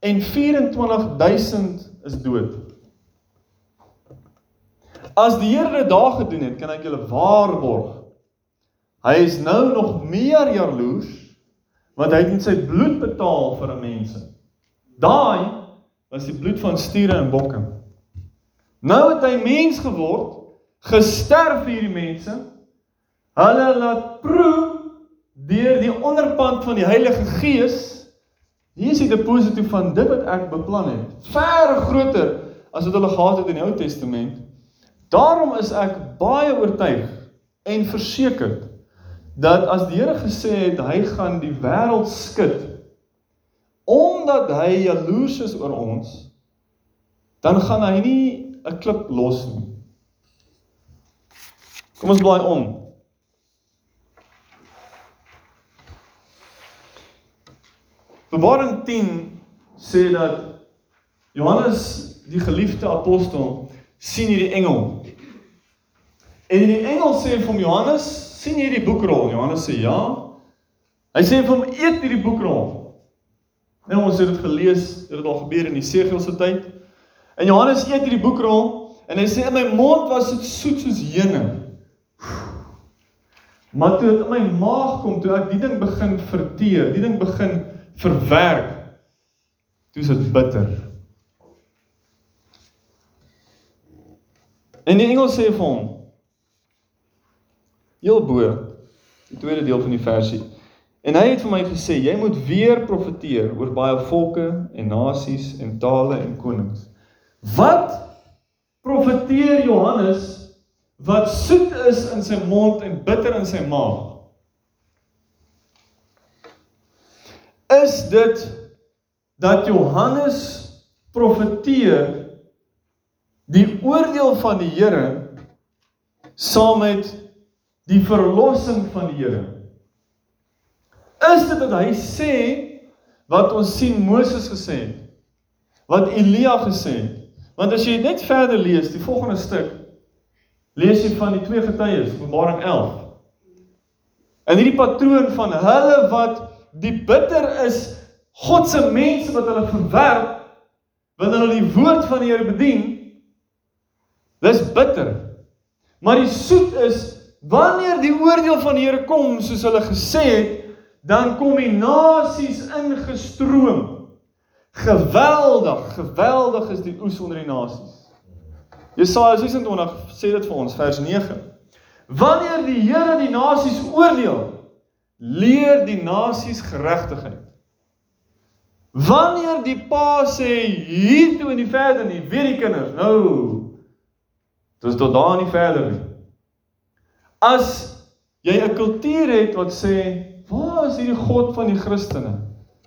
en 24000 is dood. As die Here dit daar gedoen het, kan ek julle waarborg. Hy is nou nog meer jaloers want hy het met sy bloed betaal vir 'n mens. Daai was die bloed van stiere en bokke. Nou het hy mens geword, gesterf vir hierdie mense. Hulle laat proe deur die onderpand van die Heilige Gees. Hier is die deposito van dit wat ek beplan het. Ver groter as wat hulle gehad het in die Ou Testament. Daarom is ek baie oortuig en versekerd dat as die Here gesê het hy gaan die wêreld skud omdat hy jaloers is oor ons, dan gaan hy nie 'n klip los nie. Kom ons blaai om. Openbaring 10 sê dat Johannes die geliefde apostel sien hierdie engel. En die engel sê vir hom Johannes, sien jy hierdie boekrol? Johannes sê ja. Hy sê vir hom eet hierdie boekrol. Nou ons het dit gelees, dit het al gebeur in die Segel se tyd. En Johannes eet hierdie boekrol en hy sê in my mond was dit soet soos heuning. Maar toe dit in my maag kom, toe ek die ding begin verteer, die ding begin verwerk. Toe is dit bitter. En die engel sê vir hom: "Heel bo, die tweede deel van die versie. En hy het vir my gesê: "Jy moet weer profeteer oor baie volke en nasies en tale en konings." Wat profeteer Johannes wat soet is in sy mond en bitter in sy maag? Is dit dat Johannes profeteer die oordeel van die Here saam met die verlossing van die Here. Is dit dat hy sê wat ons sien Moses gesê het? Wat Elia gesê het? Want as jy net verder lees, die volgende stuk, lees jy van die twee getuies, Openbaring 11. En hierdie patroon van hulle wat die bitter is God se mense wat hulle verwerp wanneer hulle die woord van die Here bedien. Dis bitter. Maar die soet is wanneer die oordeel van die Here kom soos hulle gesê het, dan kom die nasies ingestroom. Geweldig, geweldig is die oes onder die nasies. Jesaja 26 sê dit vir ons vers 9. Wanneer die Here die nasies oordeel, leer die nasies geregtigheid. Wanneer die pa sê hier toe en nie verder nie, weet die kinders, nou. Dis tot daar nie verder nie. As jy 'n kultuur het wat sê, waar is hierdie God van die Christene?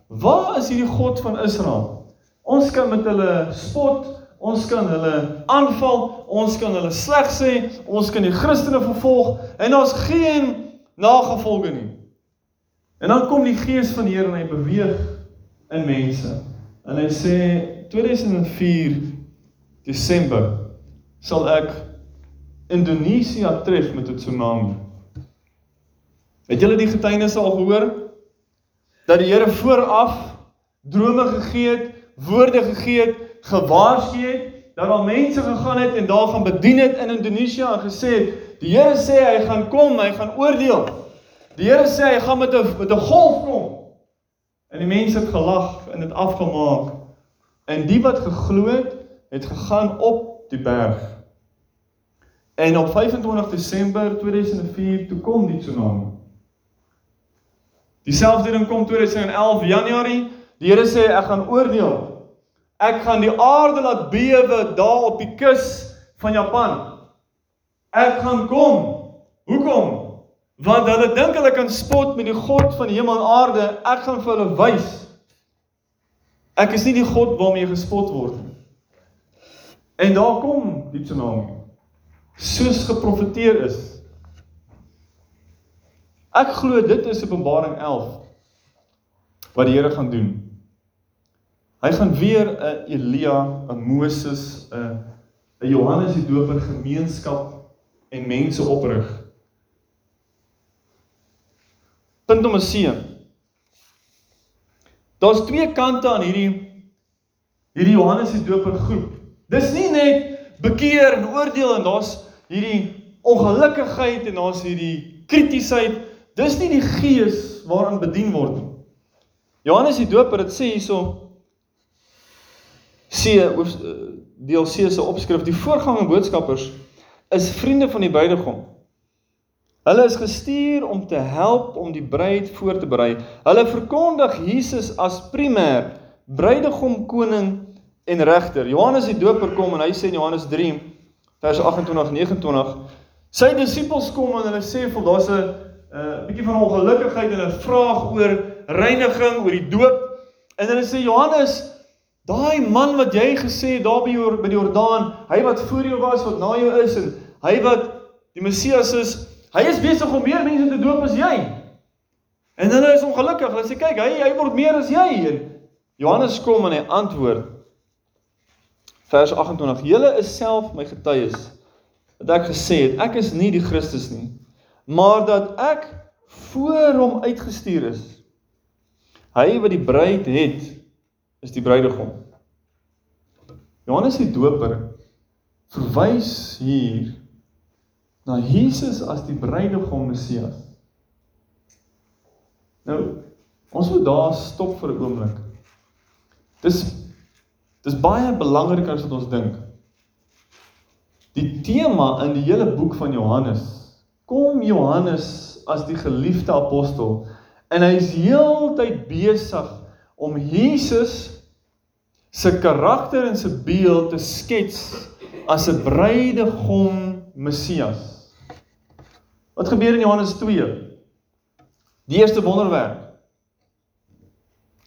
Waar is hierdie God van Israel? Ons kan met hulle spot, ons kan hulle aanval, ons kan hulle sleg sê, ons kan die Christene vervolg en daar's geen nagevolge nie. En dan kom die gees van die Here en hy beweeg in mense. En hy sê 2004 Desember sal ek Indonesië tref met 'n tsunami. Het julle die getuienisse al gehoor dat die Here vooraf drome gegee het, woorde gegee het, gewaarsku het dat al mense gegaan het en daar gaan bedien het in Indonesië en gesê het die Here sê hy gaan kom, hy gaan oordeel. Die Here sê hy gaan met 'n met 'n golf kom. En die mense het gelag en dit afgemaak. En die wat geglo het, het gegaan op die berg. En op 25 Desember 2004 toe kom die tsunami. Dieselfde ding kom 2011 Januarie. Die Here sê ek gaan oordeel. Ek gaan die aarde laat bewe daar op die kus van Japan. Ek gaan kom. Hoekom? Want hulle dink hulle kan spot met die God van die hemel en aarde. Ek gaan vir hulle wys. Ek is nie die God waarmee gespot word nie. En daar kom die tsunami. Soos geprofeteer is. Ek glo dit is Openbaring 11 wat die Here gaan doen. Hy gaan weer 'n Elia, 'n Moses, 'n 'n Johannes die Doper gemeenskap en mense oprig. Punt nommer 7. Daar's twee kante aan hierdie hierdie Johannes die Doper groep. Dis nie net bekeer en oordeel en daar's hierdie ongelukkigheid en daar's hierdie kritisheid. Dis nie die gees waarin bedien word nie. Johannes die Doper het sê hierso C deel C se opskrif die voorganger boodskappers is vriende van die bruidegom. Hulle is gestuur om te help om die bruid voor te berei. Hulle verkondig Jesus as primêr bruidegom, koning en regter. Johannes die Doper kom en hy sê in Johannes 3 vers 28 29 sy disippels kom en hulle sê vir daar's 'n uh, bietjie van ongelukkigheid en 'n vraag oor reiniging, oor die doop. En hulle sê Johannes, daai man wat jy gesê daar by by die Jordaan, hy wat voor jou was, wat na jou is en hy wat die Messias is, Hy is besig om meer mense te doop as jy. En hulle is ongelukkig. Hulle sê kyk, hy hy word meer as jy. En Johannes kom en hy antwoord vers 28: "Julle is self my getuies dat ek gesê het ek is nie die Christus nie, maar dat ek voor hom uitgestuur is. Hy wat die bruid het, is die bruidegom." Johannes die Doper verwys hier na Jesus as die bruidegom Messias. Nou, ons moet daar stop vir 'n oomblik. Dis dis baie belangriker as wat ons dink. Die tema in die hele boek van Johannes kom Johannes as die geliefde apostel en hy is heeltyd besig om Jesus se karakter en se beeld te skets as 'n bruidegom Messias. Wat gebeur in Johannes 2? Die eerste wonderwerk.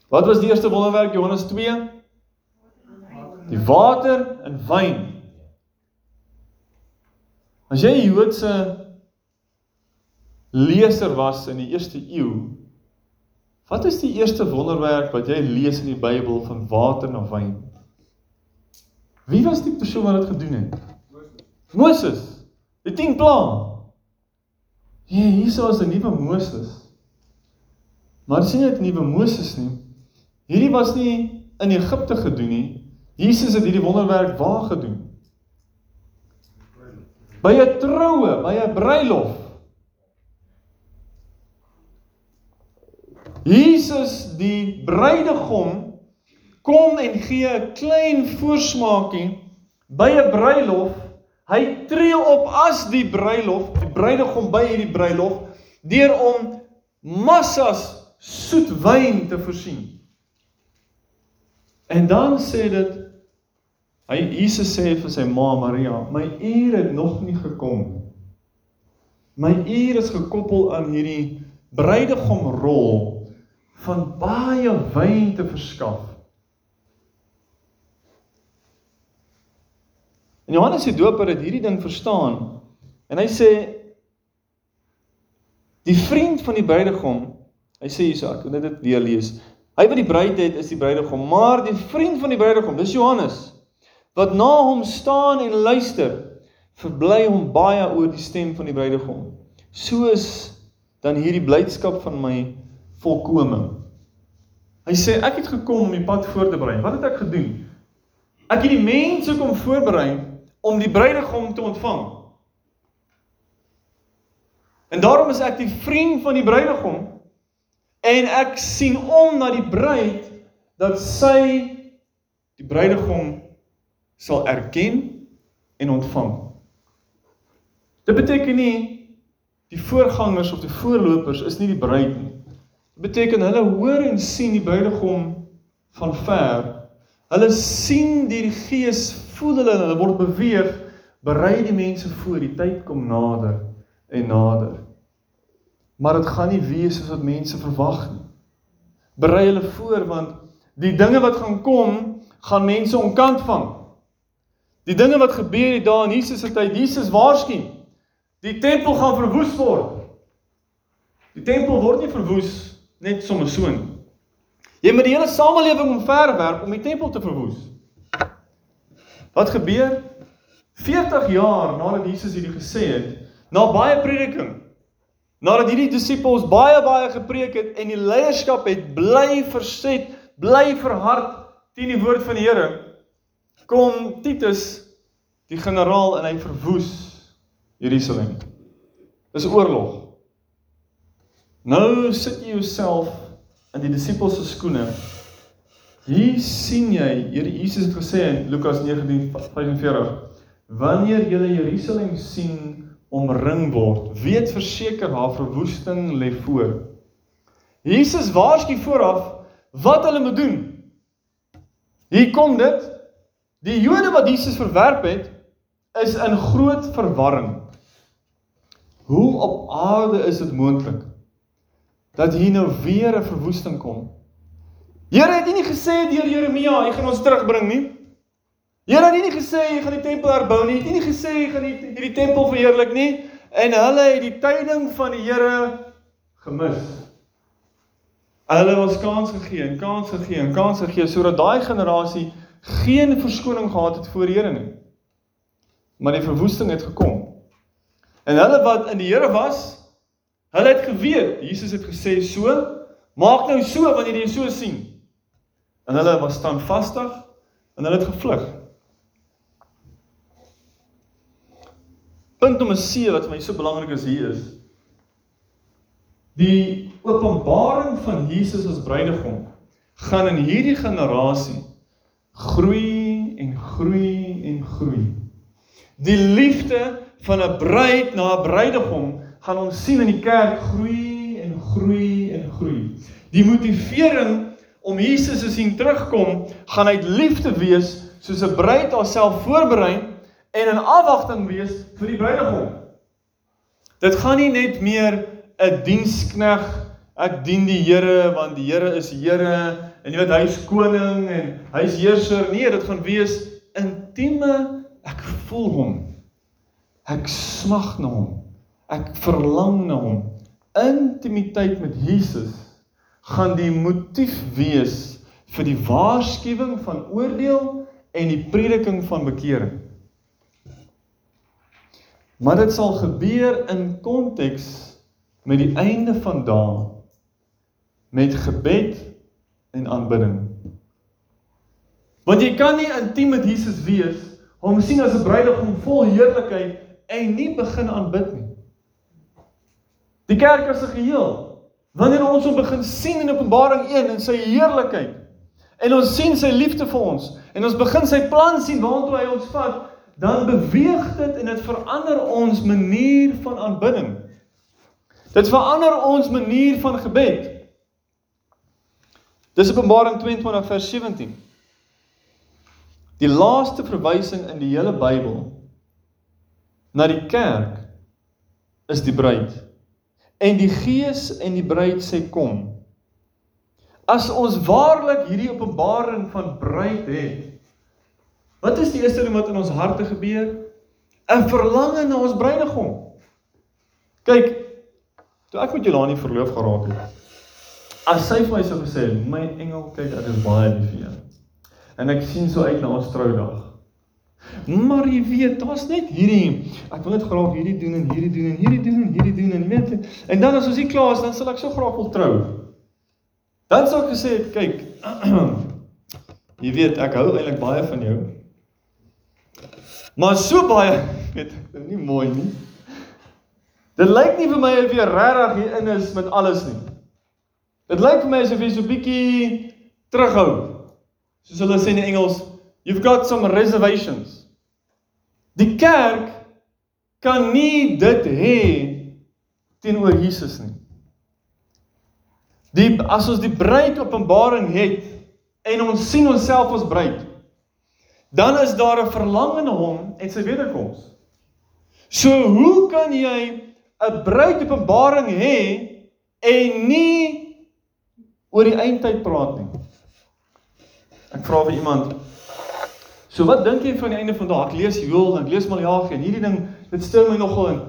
Wat was die eerste wonderwerk Johannes 2? Die water in wyn. As jy Joodse leser was in die eerste eeu, wat is die eerste wonderwerk wat jy lees in die Bybel van water na wyn? Wie was die persoon wat dit gedoen het? Moses. Die 10 plaae. Ja, hierso is 'n nuwe Moses. Maar sien jy 'n nuwe Moses nie? Hierdie was nie in Egipte gedoen nie. Jesus het hierdie wonderwerk waar gedoen? By 'n troue, by 'n bruilof. Jesus die bruidegom kom en gee 'n klein voorsmaakie by 'n bruilof Hy tree op as die bruilof, die bruidegom by hierdie bruilof deur om massas soet wyn te voorsien. En dan sê dit hy Jesus sê vir sy ma Maria, my uur het nog nie gekom. My uur is gekoppel aan hierdie bruidegomrol van baie wyn te verskaf. En Johannes die Doper het hierdie ding verstaan. En hy sê die vriend van die bruidegom, hy sê hierso, ek wil dit weer lees. Hy wat die bruid het is die bruidegom, maar die vriend van die bruidegom, dis Johannes, wat na hom staan en luister, verbly hom baie oor die stem van die bruidegom. Soos dan hierdie blydskap van my volkome. Hy sê ek het gekom om die pad voor te berei. Wat het ek gedoen? Ek het die mense kom voorberei om die bruidegom te ontvang. En daarom is ek die vriend van die bruidegom en ek sien om na die bruid dat sy die bruidegom sal erken en ontvang. Dit beteken nie die voorgangers of die voorlopers is nie die bruid nie. Dit beteken hulle hoor en sien die bruidegom van ver. Hulle sien deur die gees, voel hulle hulle word beweeg, berei die mense voor, die tyd kom nader en nader. Maar dit gaan nie wees soos wat mense verwag nie. Berei hulle voor want die dinge wat gaan kom, gaan mense onkant vang. Die dinge wat gebeur het daar in Jesus se tyd, Jesus waarsku. Die tempel gaan verwoes word. Die tempel word nie verwoes net sommer so nie. Jy moet die hele samelewing omverwerp om die tempel te verwoes. Wat gebeur? 40 jaar nadat Jesus hierdie gesê het, na baie prediking, nadat hierdie disippels baie baie gepreek het en die leierskap het bly verset, bly verhard teen die woord van die Here, kom Titus die generaal en hy verwoes Jerusalem. Dis oorlog. Nou sit jy jouself in die disippels se skoene. Hier sien jy, Here Jesus het gesê in Lukas 19:45, wanneer jy Jerusalem sien omring word, weet verseker haar verwoesting lê voor. Jesus waarsku vooraf wat hulle moet doen. Hier kom dit. Die Jode wat Jesus verwerp het, is in groot verwarring. Hoe op aarde is dit moontlik dat hier nou weer 'n verwoesting kom? Here het nie gesê deur Jeremia, hy gaan ons terugbring nie. Here het nie gesê hy gaan die tempel herbou nie. Het nie gesê hy gaan die, hierdie tempel verheerlik nie en hulle het die tyding van die Here gemis. Hulle was kans gegee en kans gegee en kans gegee sodat daai generasie geen verskoning gehad het voor die Here nie. Maar die verwoesting het gekom. En hulle wat in die Here was, hulle het geweet, Jesus het gesê so, maak nou so wanneer jy so sien. En hulle was standvastig en hulle het gevlug. Punt nommer 7 wat vir my so belangrik is hier is die openbaring van Jesus as bruidegom gaan in hierdie generasie groei en groei en groei. Die liefde van 'n bruid na 'n bruidegom gaan ons sien in die kerk groei en groei en groei. Die motivering om Jesus te sien terugkom gaan uit liefde wees soos 'n bruid haarself voorberei en in afwagting wees vir die bruidegom. Dit gaan nie net meer 'n dienskneg ek dien die Here want die Here is Here en jy weet hy's koning en hy's heerser. Nee, dit gaan wees intieme ek voel hom. Ek smag na hom. Ek verlang na hom. Intimiteit met Jesus gaan die motief wees vir die waarskuwing van oordeel en die prediking van bekering. Maar dit sal gebeur in konteks met die einde van dae met gebed en aanbidding. Want jy kan nie intiem met Jesus wees, hom sien as 'n bruidegom vol heerlikheid en nie begin aanbid nie. Die kerk as 'n geheel, wanneer ons hom begin sien in Openbaring 1 in sy heerlikheid en ons sien sy liefde vir ons en ons begin sy plan sien waartoe hy ons vat, dan beweeg dit en dit verander ons manier van aanbidding. Dit verander ons manier van gebed. Dis Openbaring 22 vers 17. Die laaste verwysing in die hele Bybel na die kerk is die bruid. En die Gees en die bruid sê kom. As ons waarlik hierdie openbaring van bruid het, wat is die eerste ding wat in ons harte gebeur? 'n Verlange na ons bruidegom. Kyk, toe ek met Jolani verloof geraak het, as sy vir my sou gesê, "My engel, kyk, ek is baie lief vir jou." En ek sien so uit na ons troudag. Maar jy weet, daar's net hierdie, ek wil net graag hierdie doen en hierdie doen en hierdie doen en hierdie doen en jy weet, en dan as ons hier klaar is, dan sal ek so graag wil trou. Dan sou ek gesê het, kyk, jy weet, ek hou eintlik baie van jou. Maar so baie, weet, dit nie mooi nie. Dit lyk nie vir my of jy regtig hier in is met alles nie. Dit lyk vir my asof jy so bietjie terughou. Soos hulle sê in Engels, you've got some reservations. Die kerk kan nie dit hê teenoor Jesus nie. Die as ons die bruid openbaring het en ons sien onsself as bruid, dan is daar 'n verlang in hom en sy wederkoms. So hoe kan jy 'n bruid openbaring hê en nie oor die eindtyd praat nie? Ek vra vir iemand So wat dink jy van die einde van daag? Ek lees Joel, ek lees Maleagi en hierdie ding dit stil my nogal in.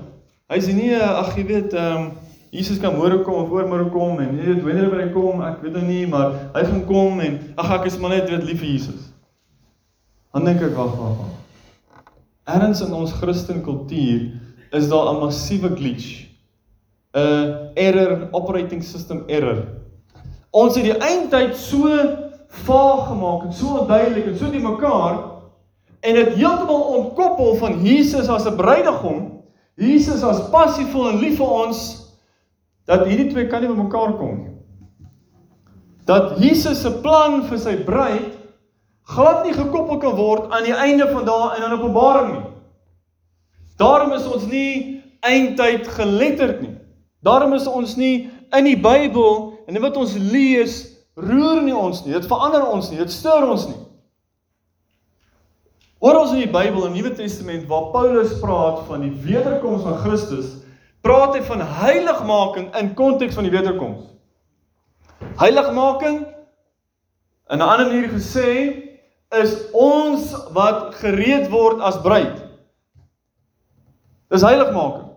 Hy sê nee, ag jy weet, ehm um, Jesus kan môre kom of oormôre kom en nie weet wanneer hy kom, ek weet nou nie, maar hy gaan kom en ag ek is maar net weet lief vir Jesus. Dan dink ek wag, wag, wag. Erns in ons Christen kultuur is daar 'n massiewe glitch. 'n error operating system error. Ons het die eindtyd so vaag gemaak en so onduidelik en so te mekaar en dit heeltemal ontkoppel van Jesus as 'n bruidegom, Jesus as passievol en lief vir ons dat hierdie twee kan nie bymekaar kom nie. Dat Jesus se plan vir sy bruid glad nie gekoppel kan word aan die einde van daai en aan Openbaring nie. Daarom is ons nie eindtyd geletterd nie. Daarom is ons nie in die Bybel en wat ons lees roer nie ons nie. Dit verander ons nie. Dit stoor ons nie. Oral in die Bybel en Nuwe Testament waar Paulus praat van die wederkoms van Christus, praat hy van heiligmaking in konteks van die wederkoms. Heiligmaking in 'n ander manier gesê is ons wat gereed word as bruid. Dis heiligmaking.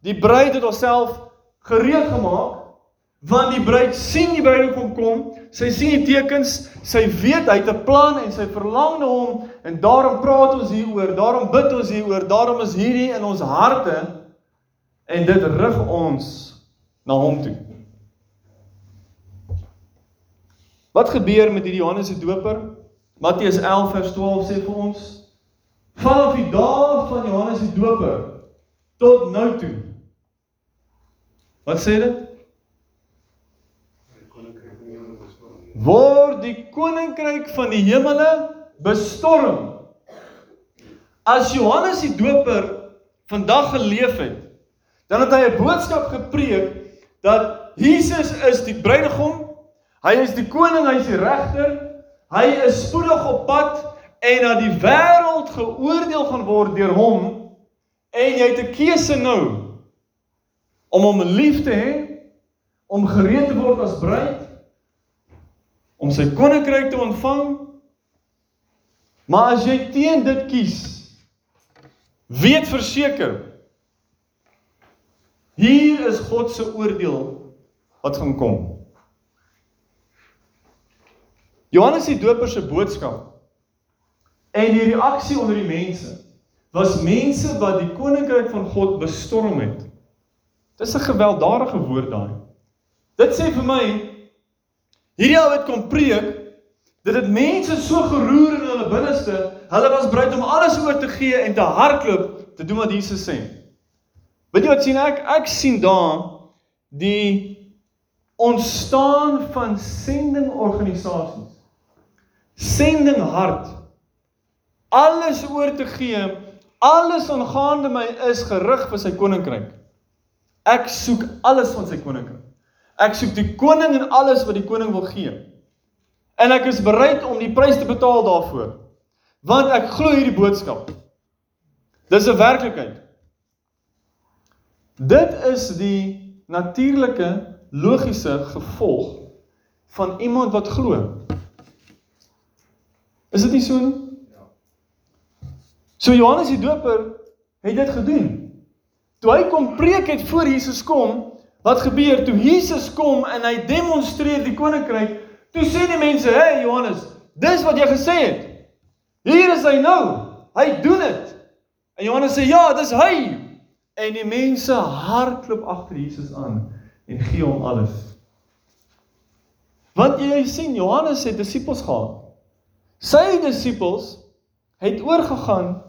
Die bruid het homself gereed gemaak want die bruid sien die bruidegom kom, sy sien die tekens, sy weet hy het 'n plan en sy verlang na hom en daarom praat ons hieroor, daarom bid ons hieroor, daarom is hierdie in ons harte en dit rig ons na hom toe. Wat gebeur met hierdie Johannes die Doper? Matteus 11 vers 12 sê vir ons: Vanaf die dae van Johannes die Doper tot nou toe. Wat sê dit? Word die koninkryk van die hemele bestorm. As Johannes die Doper vandag geleef het, dan het hy 'n boodskap gepreek dat Jesus is die bruidegom, hy is die koning, hy is die regter, hy is spoedig op pad en dat die wêreld geoordeel gaan word deur hom en jy het 'n keuse nou om hom lief te hê, om gereed te word as bruid om sy koninkryk te ontvang. Maar as jy teen dit kies, weet verseker hier is God se oordeel wat gaan kom. Johannes die Doper se boodskap en die reaksie onder die mense was mense wat die koninkryk van God bestorm het. Dis 'n gewelddadige woord daai. Dit sê vir my Hierdie ou het kom preek dit mense so geroer in hulle binneste, hulle was bereid om alles oor te gee en te hardloop te doen wat Jesus sê. Weet jy wat sien ek? Ek sien daar die ontstaan van sendingorganisasies. Sending hart. Alles oor te gee, alles aangaande my is gerig vir sy koninkryk. Ek soek alles van sy koninkryk. Ek soek die koning en alles wat die koning wil gee. En ek is bereid om die prys te betaal daarvoor. Want ek glo hierdie boodskap. Dis 'n werklikheid. Dit is die natuurlike logiese gevolg van iemand wat glo. Is dit nie so nie? So Johannes die Doper het dit gedoen. Toe hy kom preek het voor Jesus kom, Wat gebeur toe Jesus kom en hy demonstreer die koninkryk? Toe sê die mense, "Hé hey, Johannes, dis wat jy gesê het. Hier is hy nou. Hy doen dit." En Johannes sê, "Ja, dis hy." En die mense hardloop agter Jesus aan en gee hom alles. Want jy sien Johannes het disippels gehad. Sy disippels het oorgegaan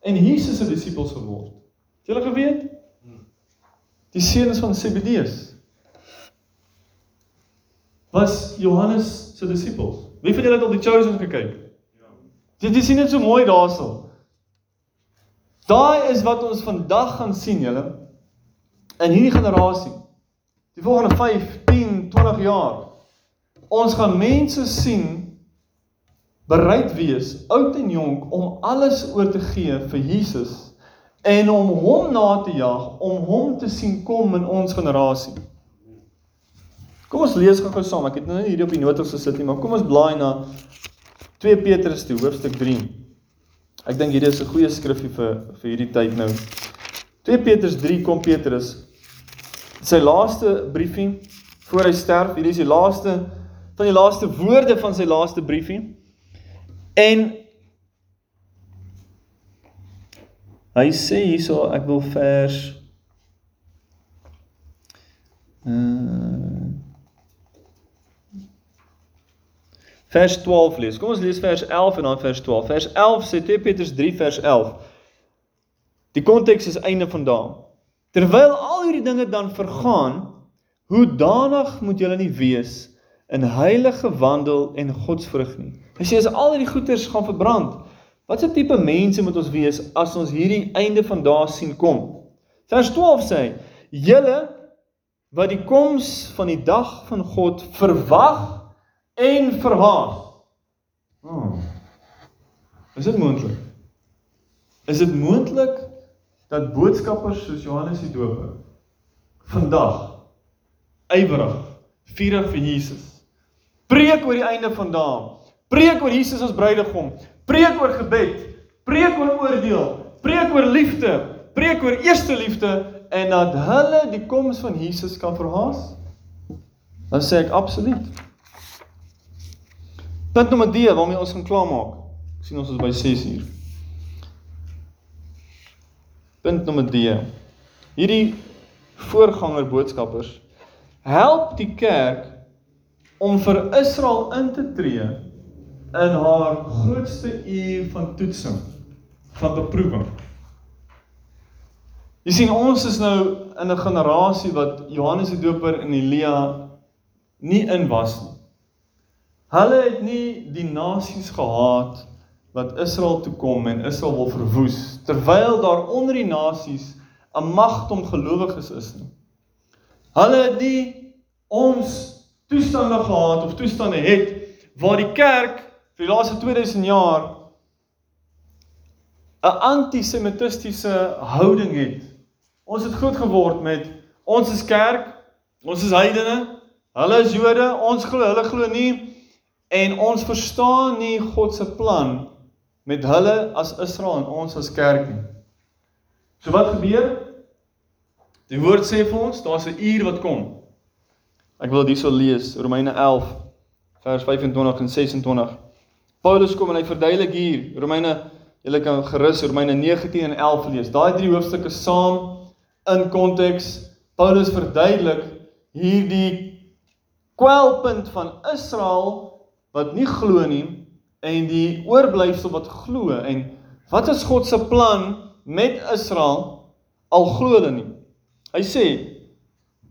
en Jesus se disippels geword. Het julle geweet? Die seuns van Zebedeus was Johannes se disippels. Wie van julle het al die Chosen gekyk? Ja. Dit is nie net so mooi daarso. Daai is wat ons vandag gaan sien, julle. In hierdie generasie. Die volgende 5, 10, 20 jaar. Ons gaan mense sien bereid wees, oud en jonk, om alles oor te gee vir Jesus en om hom na te jag, om hom te sien kom in ons generasie. Kom ons lees gou-gou saam. Ek het nou nie hier op die notas gesit nie, maar kom ons blaai na 2 Petrus toe, hoofstuk 3. Ek dink hierdie is 'n goeie skrifgie vir vir hierdie tyd nou. 2 Petrus 3 kom Petrus sy laaste briefie voor hy sterf. Hierdie is die laaste van die laaste woorde van sy laaste briefie. En hy sê hierso ek wil vers uh, vers 12 lees. Kom ons lees vers 11 en dan vers 12. Vers 11 sê 2 Petrus 3 vers 11. Die konteks is einde vandaan. Terwyl al hierdie dinge dan vergaan, hoe danig moet julle nie wees in heilige wandel en godsvrug nie. Hy sê as al hierdie goeders gaan verbrand, watse tipe mense moet ons wees as ons hierdie einde van dae sien kom? Vers 12 sê: "Julle wat die koms van die dag van God verwag en verhaas." Oh. Is dit moontlik? Is dit moontlik dat boodskappers soos Johannes die Doper vandag ywerig vurig vir Jesus preek oor die einde van dae preek oor Jesus as bruidegom preek oor gebed preek oor oordeel preek oor liefde preek oor eerste liefde en dat hulle die koms van Jesus kan verhaas. Dan sê ek absoluut. Punt nommer D waarmee ons gaan klaarmaak. Sien ons is by 6 uur. Punt nommer D. Hierdie voorganger boodskappers help die kerk om vir Israel in te tree in haar grootste uur van toetsing, van beproewing. Jy sien ons is nou in 'n generasie wat Johannes die Doper en Elia nie in was nie. Hulle het nie die nasies gehaat wat Israel toe kom en Israel wil verwoes terwyl daar onder die nasies 'n magtom gelowiges is nie. Hulle het nie ons toestande gehad of toestande het waar die kerk vir die laaste 2000 jaar 'n antisemitistiese houding het. Ons het groot geword met ons is kerk, ons is heidene, hulle is Jode, ons glo, hulle glo nie en ons verstaan nie God se plan met hulle as Israel en ons as kerk nie. So wat gebeur? Die woord sê vir ons, daar's 'n uur wat kom. Ek wil dit hierso lees, Romeine 11 vers 25 en 26. Paulus kom en hy verduidelik hier, Romeine, julle kan gerus Romeine 19 en 11 lees. Daai drie hoofstukke saam in konteks. Paulus verduidelik hierdie kwelpunt van Israel wat nie glo nie en die oorblyfsel wat glo en wat is God se plan met Israel al glo hulle nie. Hy sê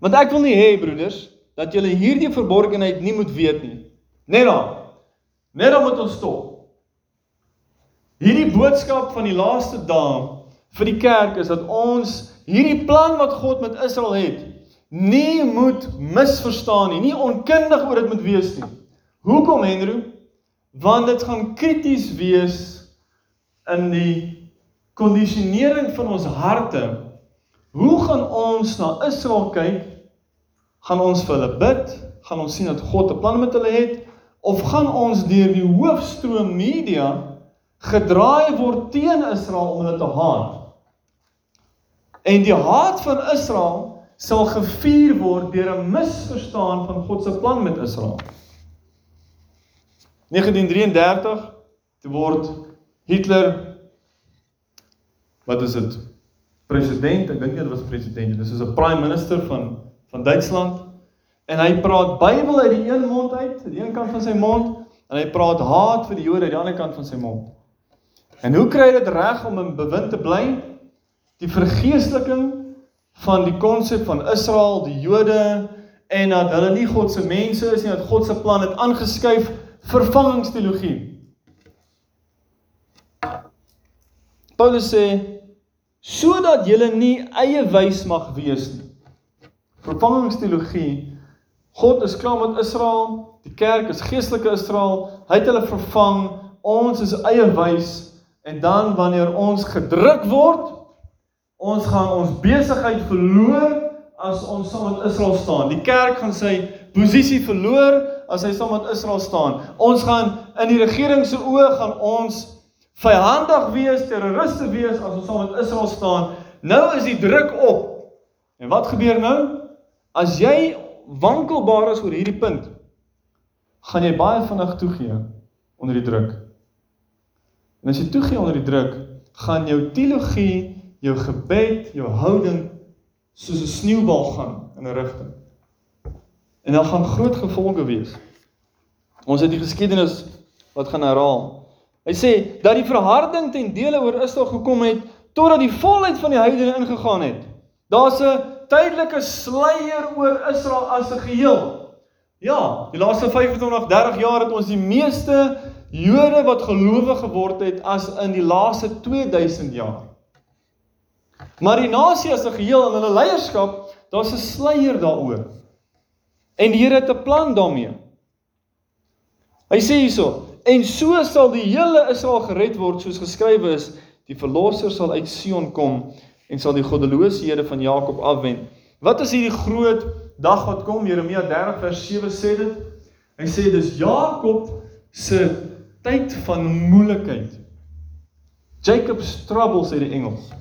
want ek wil nie hê broeders dat julle hierdie verborgenheid nie moet weet nie. Net dan. Net dan moet ons stop. Hierdie boodskap van die laaste dae vir die kerk is dat ons hierdie plan wat God met Israel het nie moet misverstaan nie, nie onkundig oor dit moet wees nie. Hoekom Henry? want dit gaan krities wees in die kondisionering van ons harte. Hoe gaan ons na Israel kyk? Gaan ons vir hulle bid? Gaan ons sien dat God 'n plan met hulle het of gaan ons deur die hoofstroom media gedraai word teen Israel om hulle te haat? En die haat van Israel sal gevier word deur 'n misverstaan van God se plan met Israel. 1933 toe word Hitler wat is dit? President, ek dink nie dit was president nie. Dis is 'n prime minister van van Duitsland en hy praat Bybel uit die een mond uit, aan die een kant van sy mond en hy praat haat vir die Jode aan die ander kant van sy mond. En hoe kry hy dit reg om in bewind te bly? Die vergeesteliking van die konsep van Israel, die Jode en dat hulle nie God se mense is nie, dat God se plan het aangeskuif vervangingsteologie. Paulus sê sodat julle nie eie wys mag wees nie. Vervangingsteologie. God is klaar met Israel, die kerk is geestelike Israel. Hy het hulle vervang. Ons is eie wys en dan wanneer ons gedruk word, ons gaan ons besigheid verloor as ons saam met Israel staan. Die kerk gaan sy posisie verloor as hy saam met Israel staan. Ons gaan in die regering se oë gaan ons vyandig wees, terroriste wees as ons saam met Israel staan. Nou is die druk op. En wat gebeur nou? As jy wankelbaar is oor hierdie punt, gaan jy baie vinnig toegee onder die druk. En as jy toegee onder die druk, gaan jou teologie, jou gebed, jou houding soos 'n sneeubal gaan in 'n rigting. En dan gaan groot gevolge wees. Ons het die geskiedenis wat gaan herhaal. Hy sê dat die verharding ten dele oor Israel gekom het totdat die volheid van die heidene ingegaan het. Daar's 'n tydelike sluier oor Israel as 'n geheel. Ja, die laaste 25, 30 jaar het ons die meeste Jode wat gelowig geword het as in die laaste 2000 jaar. Maar die nasie as 'n geheel en hulle leierskap, daar's 'n sluier daaroor. En die Here het 'n plan daarmee. Hy sê hierso: "En so sal die hele Israel gered word soos geskrywe is, die verlosser sal uit Sion kom en sal die goddelosehede van Jakob afwend." Wat is hierdie groot dag wat kom? Jeremia 30 vers 7 sê dit. Hy sê dis Jakob se tyd van moeilikheid. Jacob's trouble sê die Engels.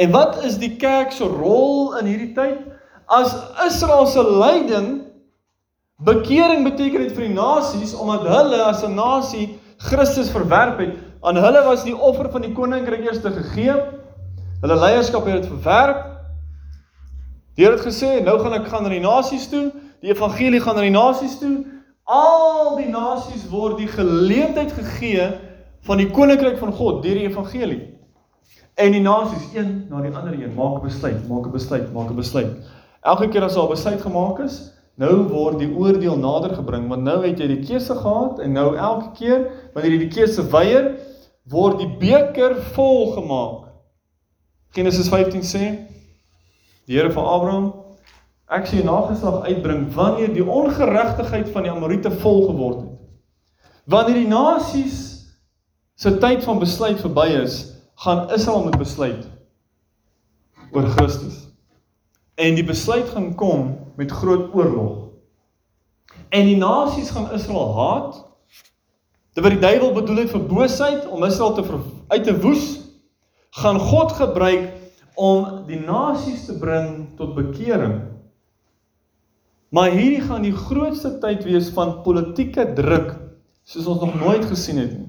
En wat is die kerk se rol in hierdie tyd? As Israel se lyding bekering beteken het vir die nasies omdat hulle as 'n nasie Christus verwerp het, aan hulle was die offer van die koninkryk eers te gegee. Hulle leierskap het dit verwerp. Die Here het gesê, nou gaan ek gaan na die nasies toe, die evangelie gaan na die nasies toe. Al die nasies word die geleentheid gegee van die koninkryk van God deur die evangelie. En die nasies een na die ander een maak 'n besluit, maak 'n besluit, maak 'n besluit. Elke keer as daar 'n besluit gemaak is, nou word die oordeel nader gebring, want nou het jy die keuse gehad en nou elke keer wanneer jy die keuse weier, word die beker vol gemaak. Genesis 15 sê die Here van Abraham ek sien nageslag uitbring wanneer die ongeregtigheid van die Amorite vol geword het. Wanneer die nasies se tyd van besluit verby is, gaan Israel moet besluit oor Christus. En die besluit gaan kom met groot oorlog. En die nasies gaan Israel haat. Dit wat die duiwel bedoel het vir boosheid om Israel te uit te woes, gaan God gebruik om die nasies te bring tot bekering. Maar hierdie gaan die grootste tyd wees van politieke druk soos ons nog nooit gesien het nie.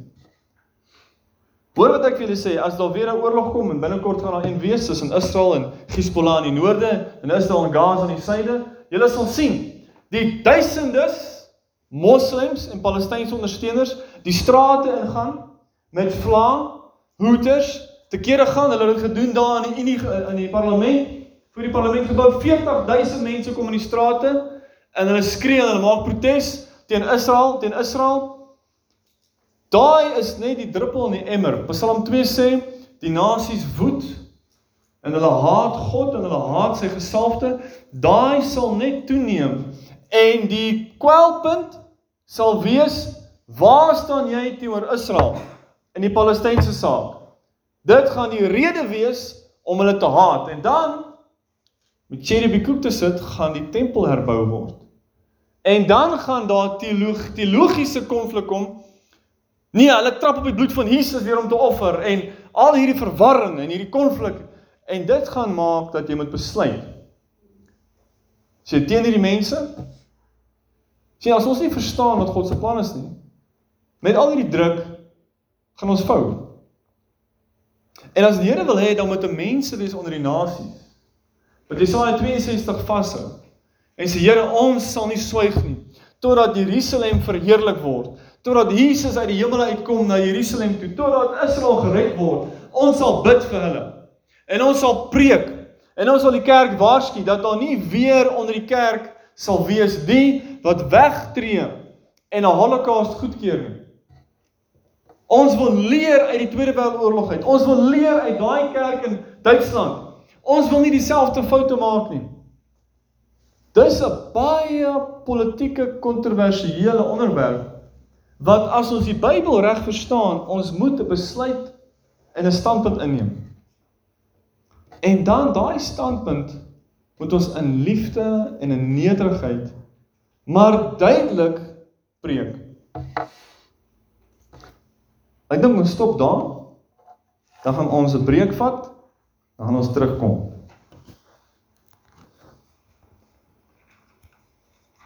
Hoor wat ek vir julle sê, as daar weer 'n oorlog kom en binnekort gaan daar een wees tussen Israel en Hezbollah in die noorde en Israel en Gaza in die suide, julle sal sien die duisendes moslems en Palestynse ondersteuners die strate ingaan met vla, hoeters, te kere gaan, hulle het dit gedoen daar in die Unie in die parlement, voor die parlement gebou 40000 mense kom in die strate en hulle skree en hulle maak protes teen Israel, teen Israel Daai is net die druppel in die emmer. Psalm 2 sê die nasies woed en hulle haat God en hulle haat sy gesalfde. Daai sal net toeneem en die kwelpunt sal wees waar staan jy teenoor Israel in die Palestynse saak? Dit gaan die rede wees om hulle te haat en dan met Cherubie Koek te sit gaan die tempel herbou word. En dan gaan daar teoloog, teologiese konflik kom Nee, hulle trap op die bloed van Jesus weer om te offer en al hierdie verwarring en hierdie konflik en dit gaan maak dat jy moet besluit. Sê teen hierdie mense? Sien as ons nie verstaan wat God se plan is nie. Met al hierdie druk gaan ons fout. En as die Here wil hê dan moet 'n mense wees onder die nasies. Wat Jesaja 62 vashou. En sê Here, ons sal nie swyg nie totdat Jerusalem verheerlik word totdat Jesus uit die hemel uitkom na Jerusalem toe, totdat Israel gered word. Ons sal bid vir hulle. En ons sal preek. En ons sal die kerk waarsku dat daar nie weer onder die kerk sal wees die wat wegtree en 'n holocaust goedkeur nie. Ons wil leer uit die Tweede Wêreldoorlog uit. Ons wil leer uit daai kerk in Duitsland. Ons wil nie dieselfde foute maak nie. Dis 'n baie politieke kontroversiële onderwerp wat as ons die Bybel reg verstaan, ons moet 'n besluit en 'n standpunt inneem. En dan daai standpunt moet ons in liefde en in nederigheid maar duidelik preek. Ek dink ons stop daar. Dan gaan ons 'n breek vat. Dan gaan ons terugkom.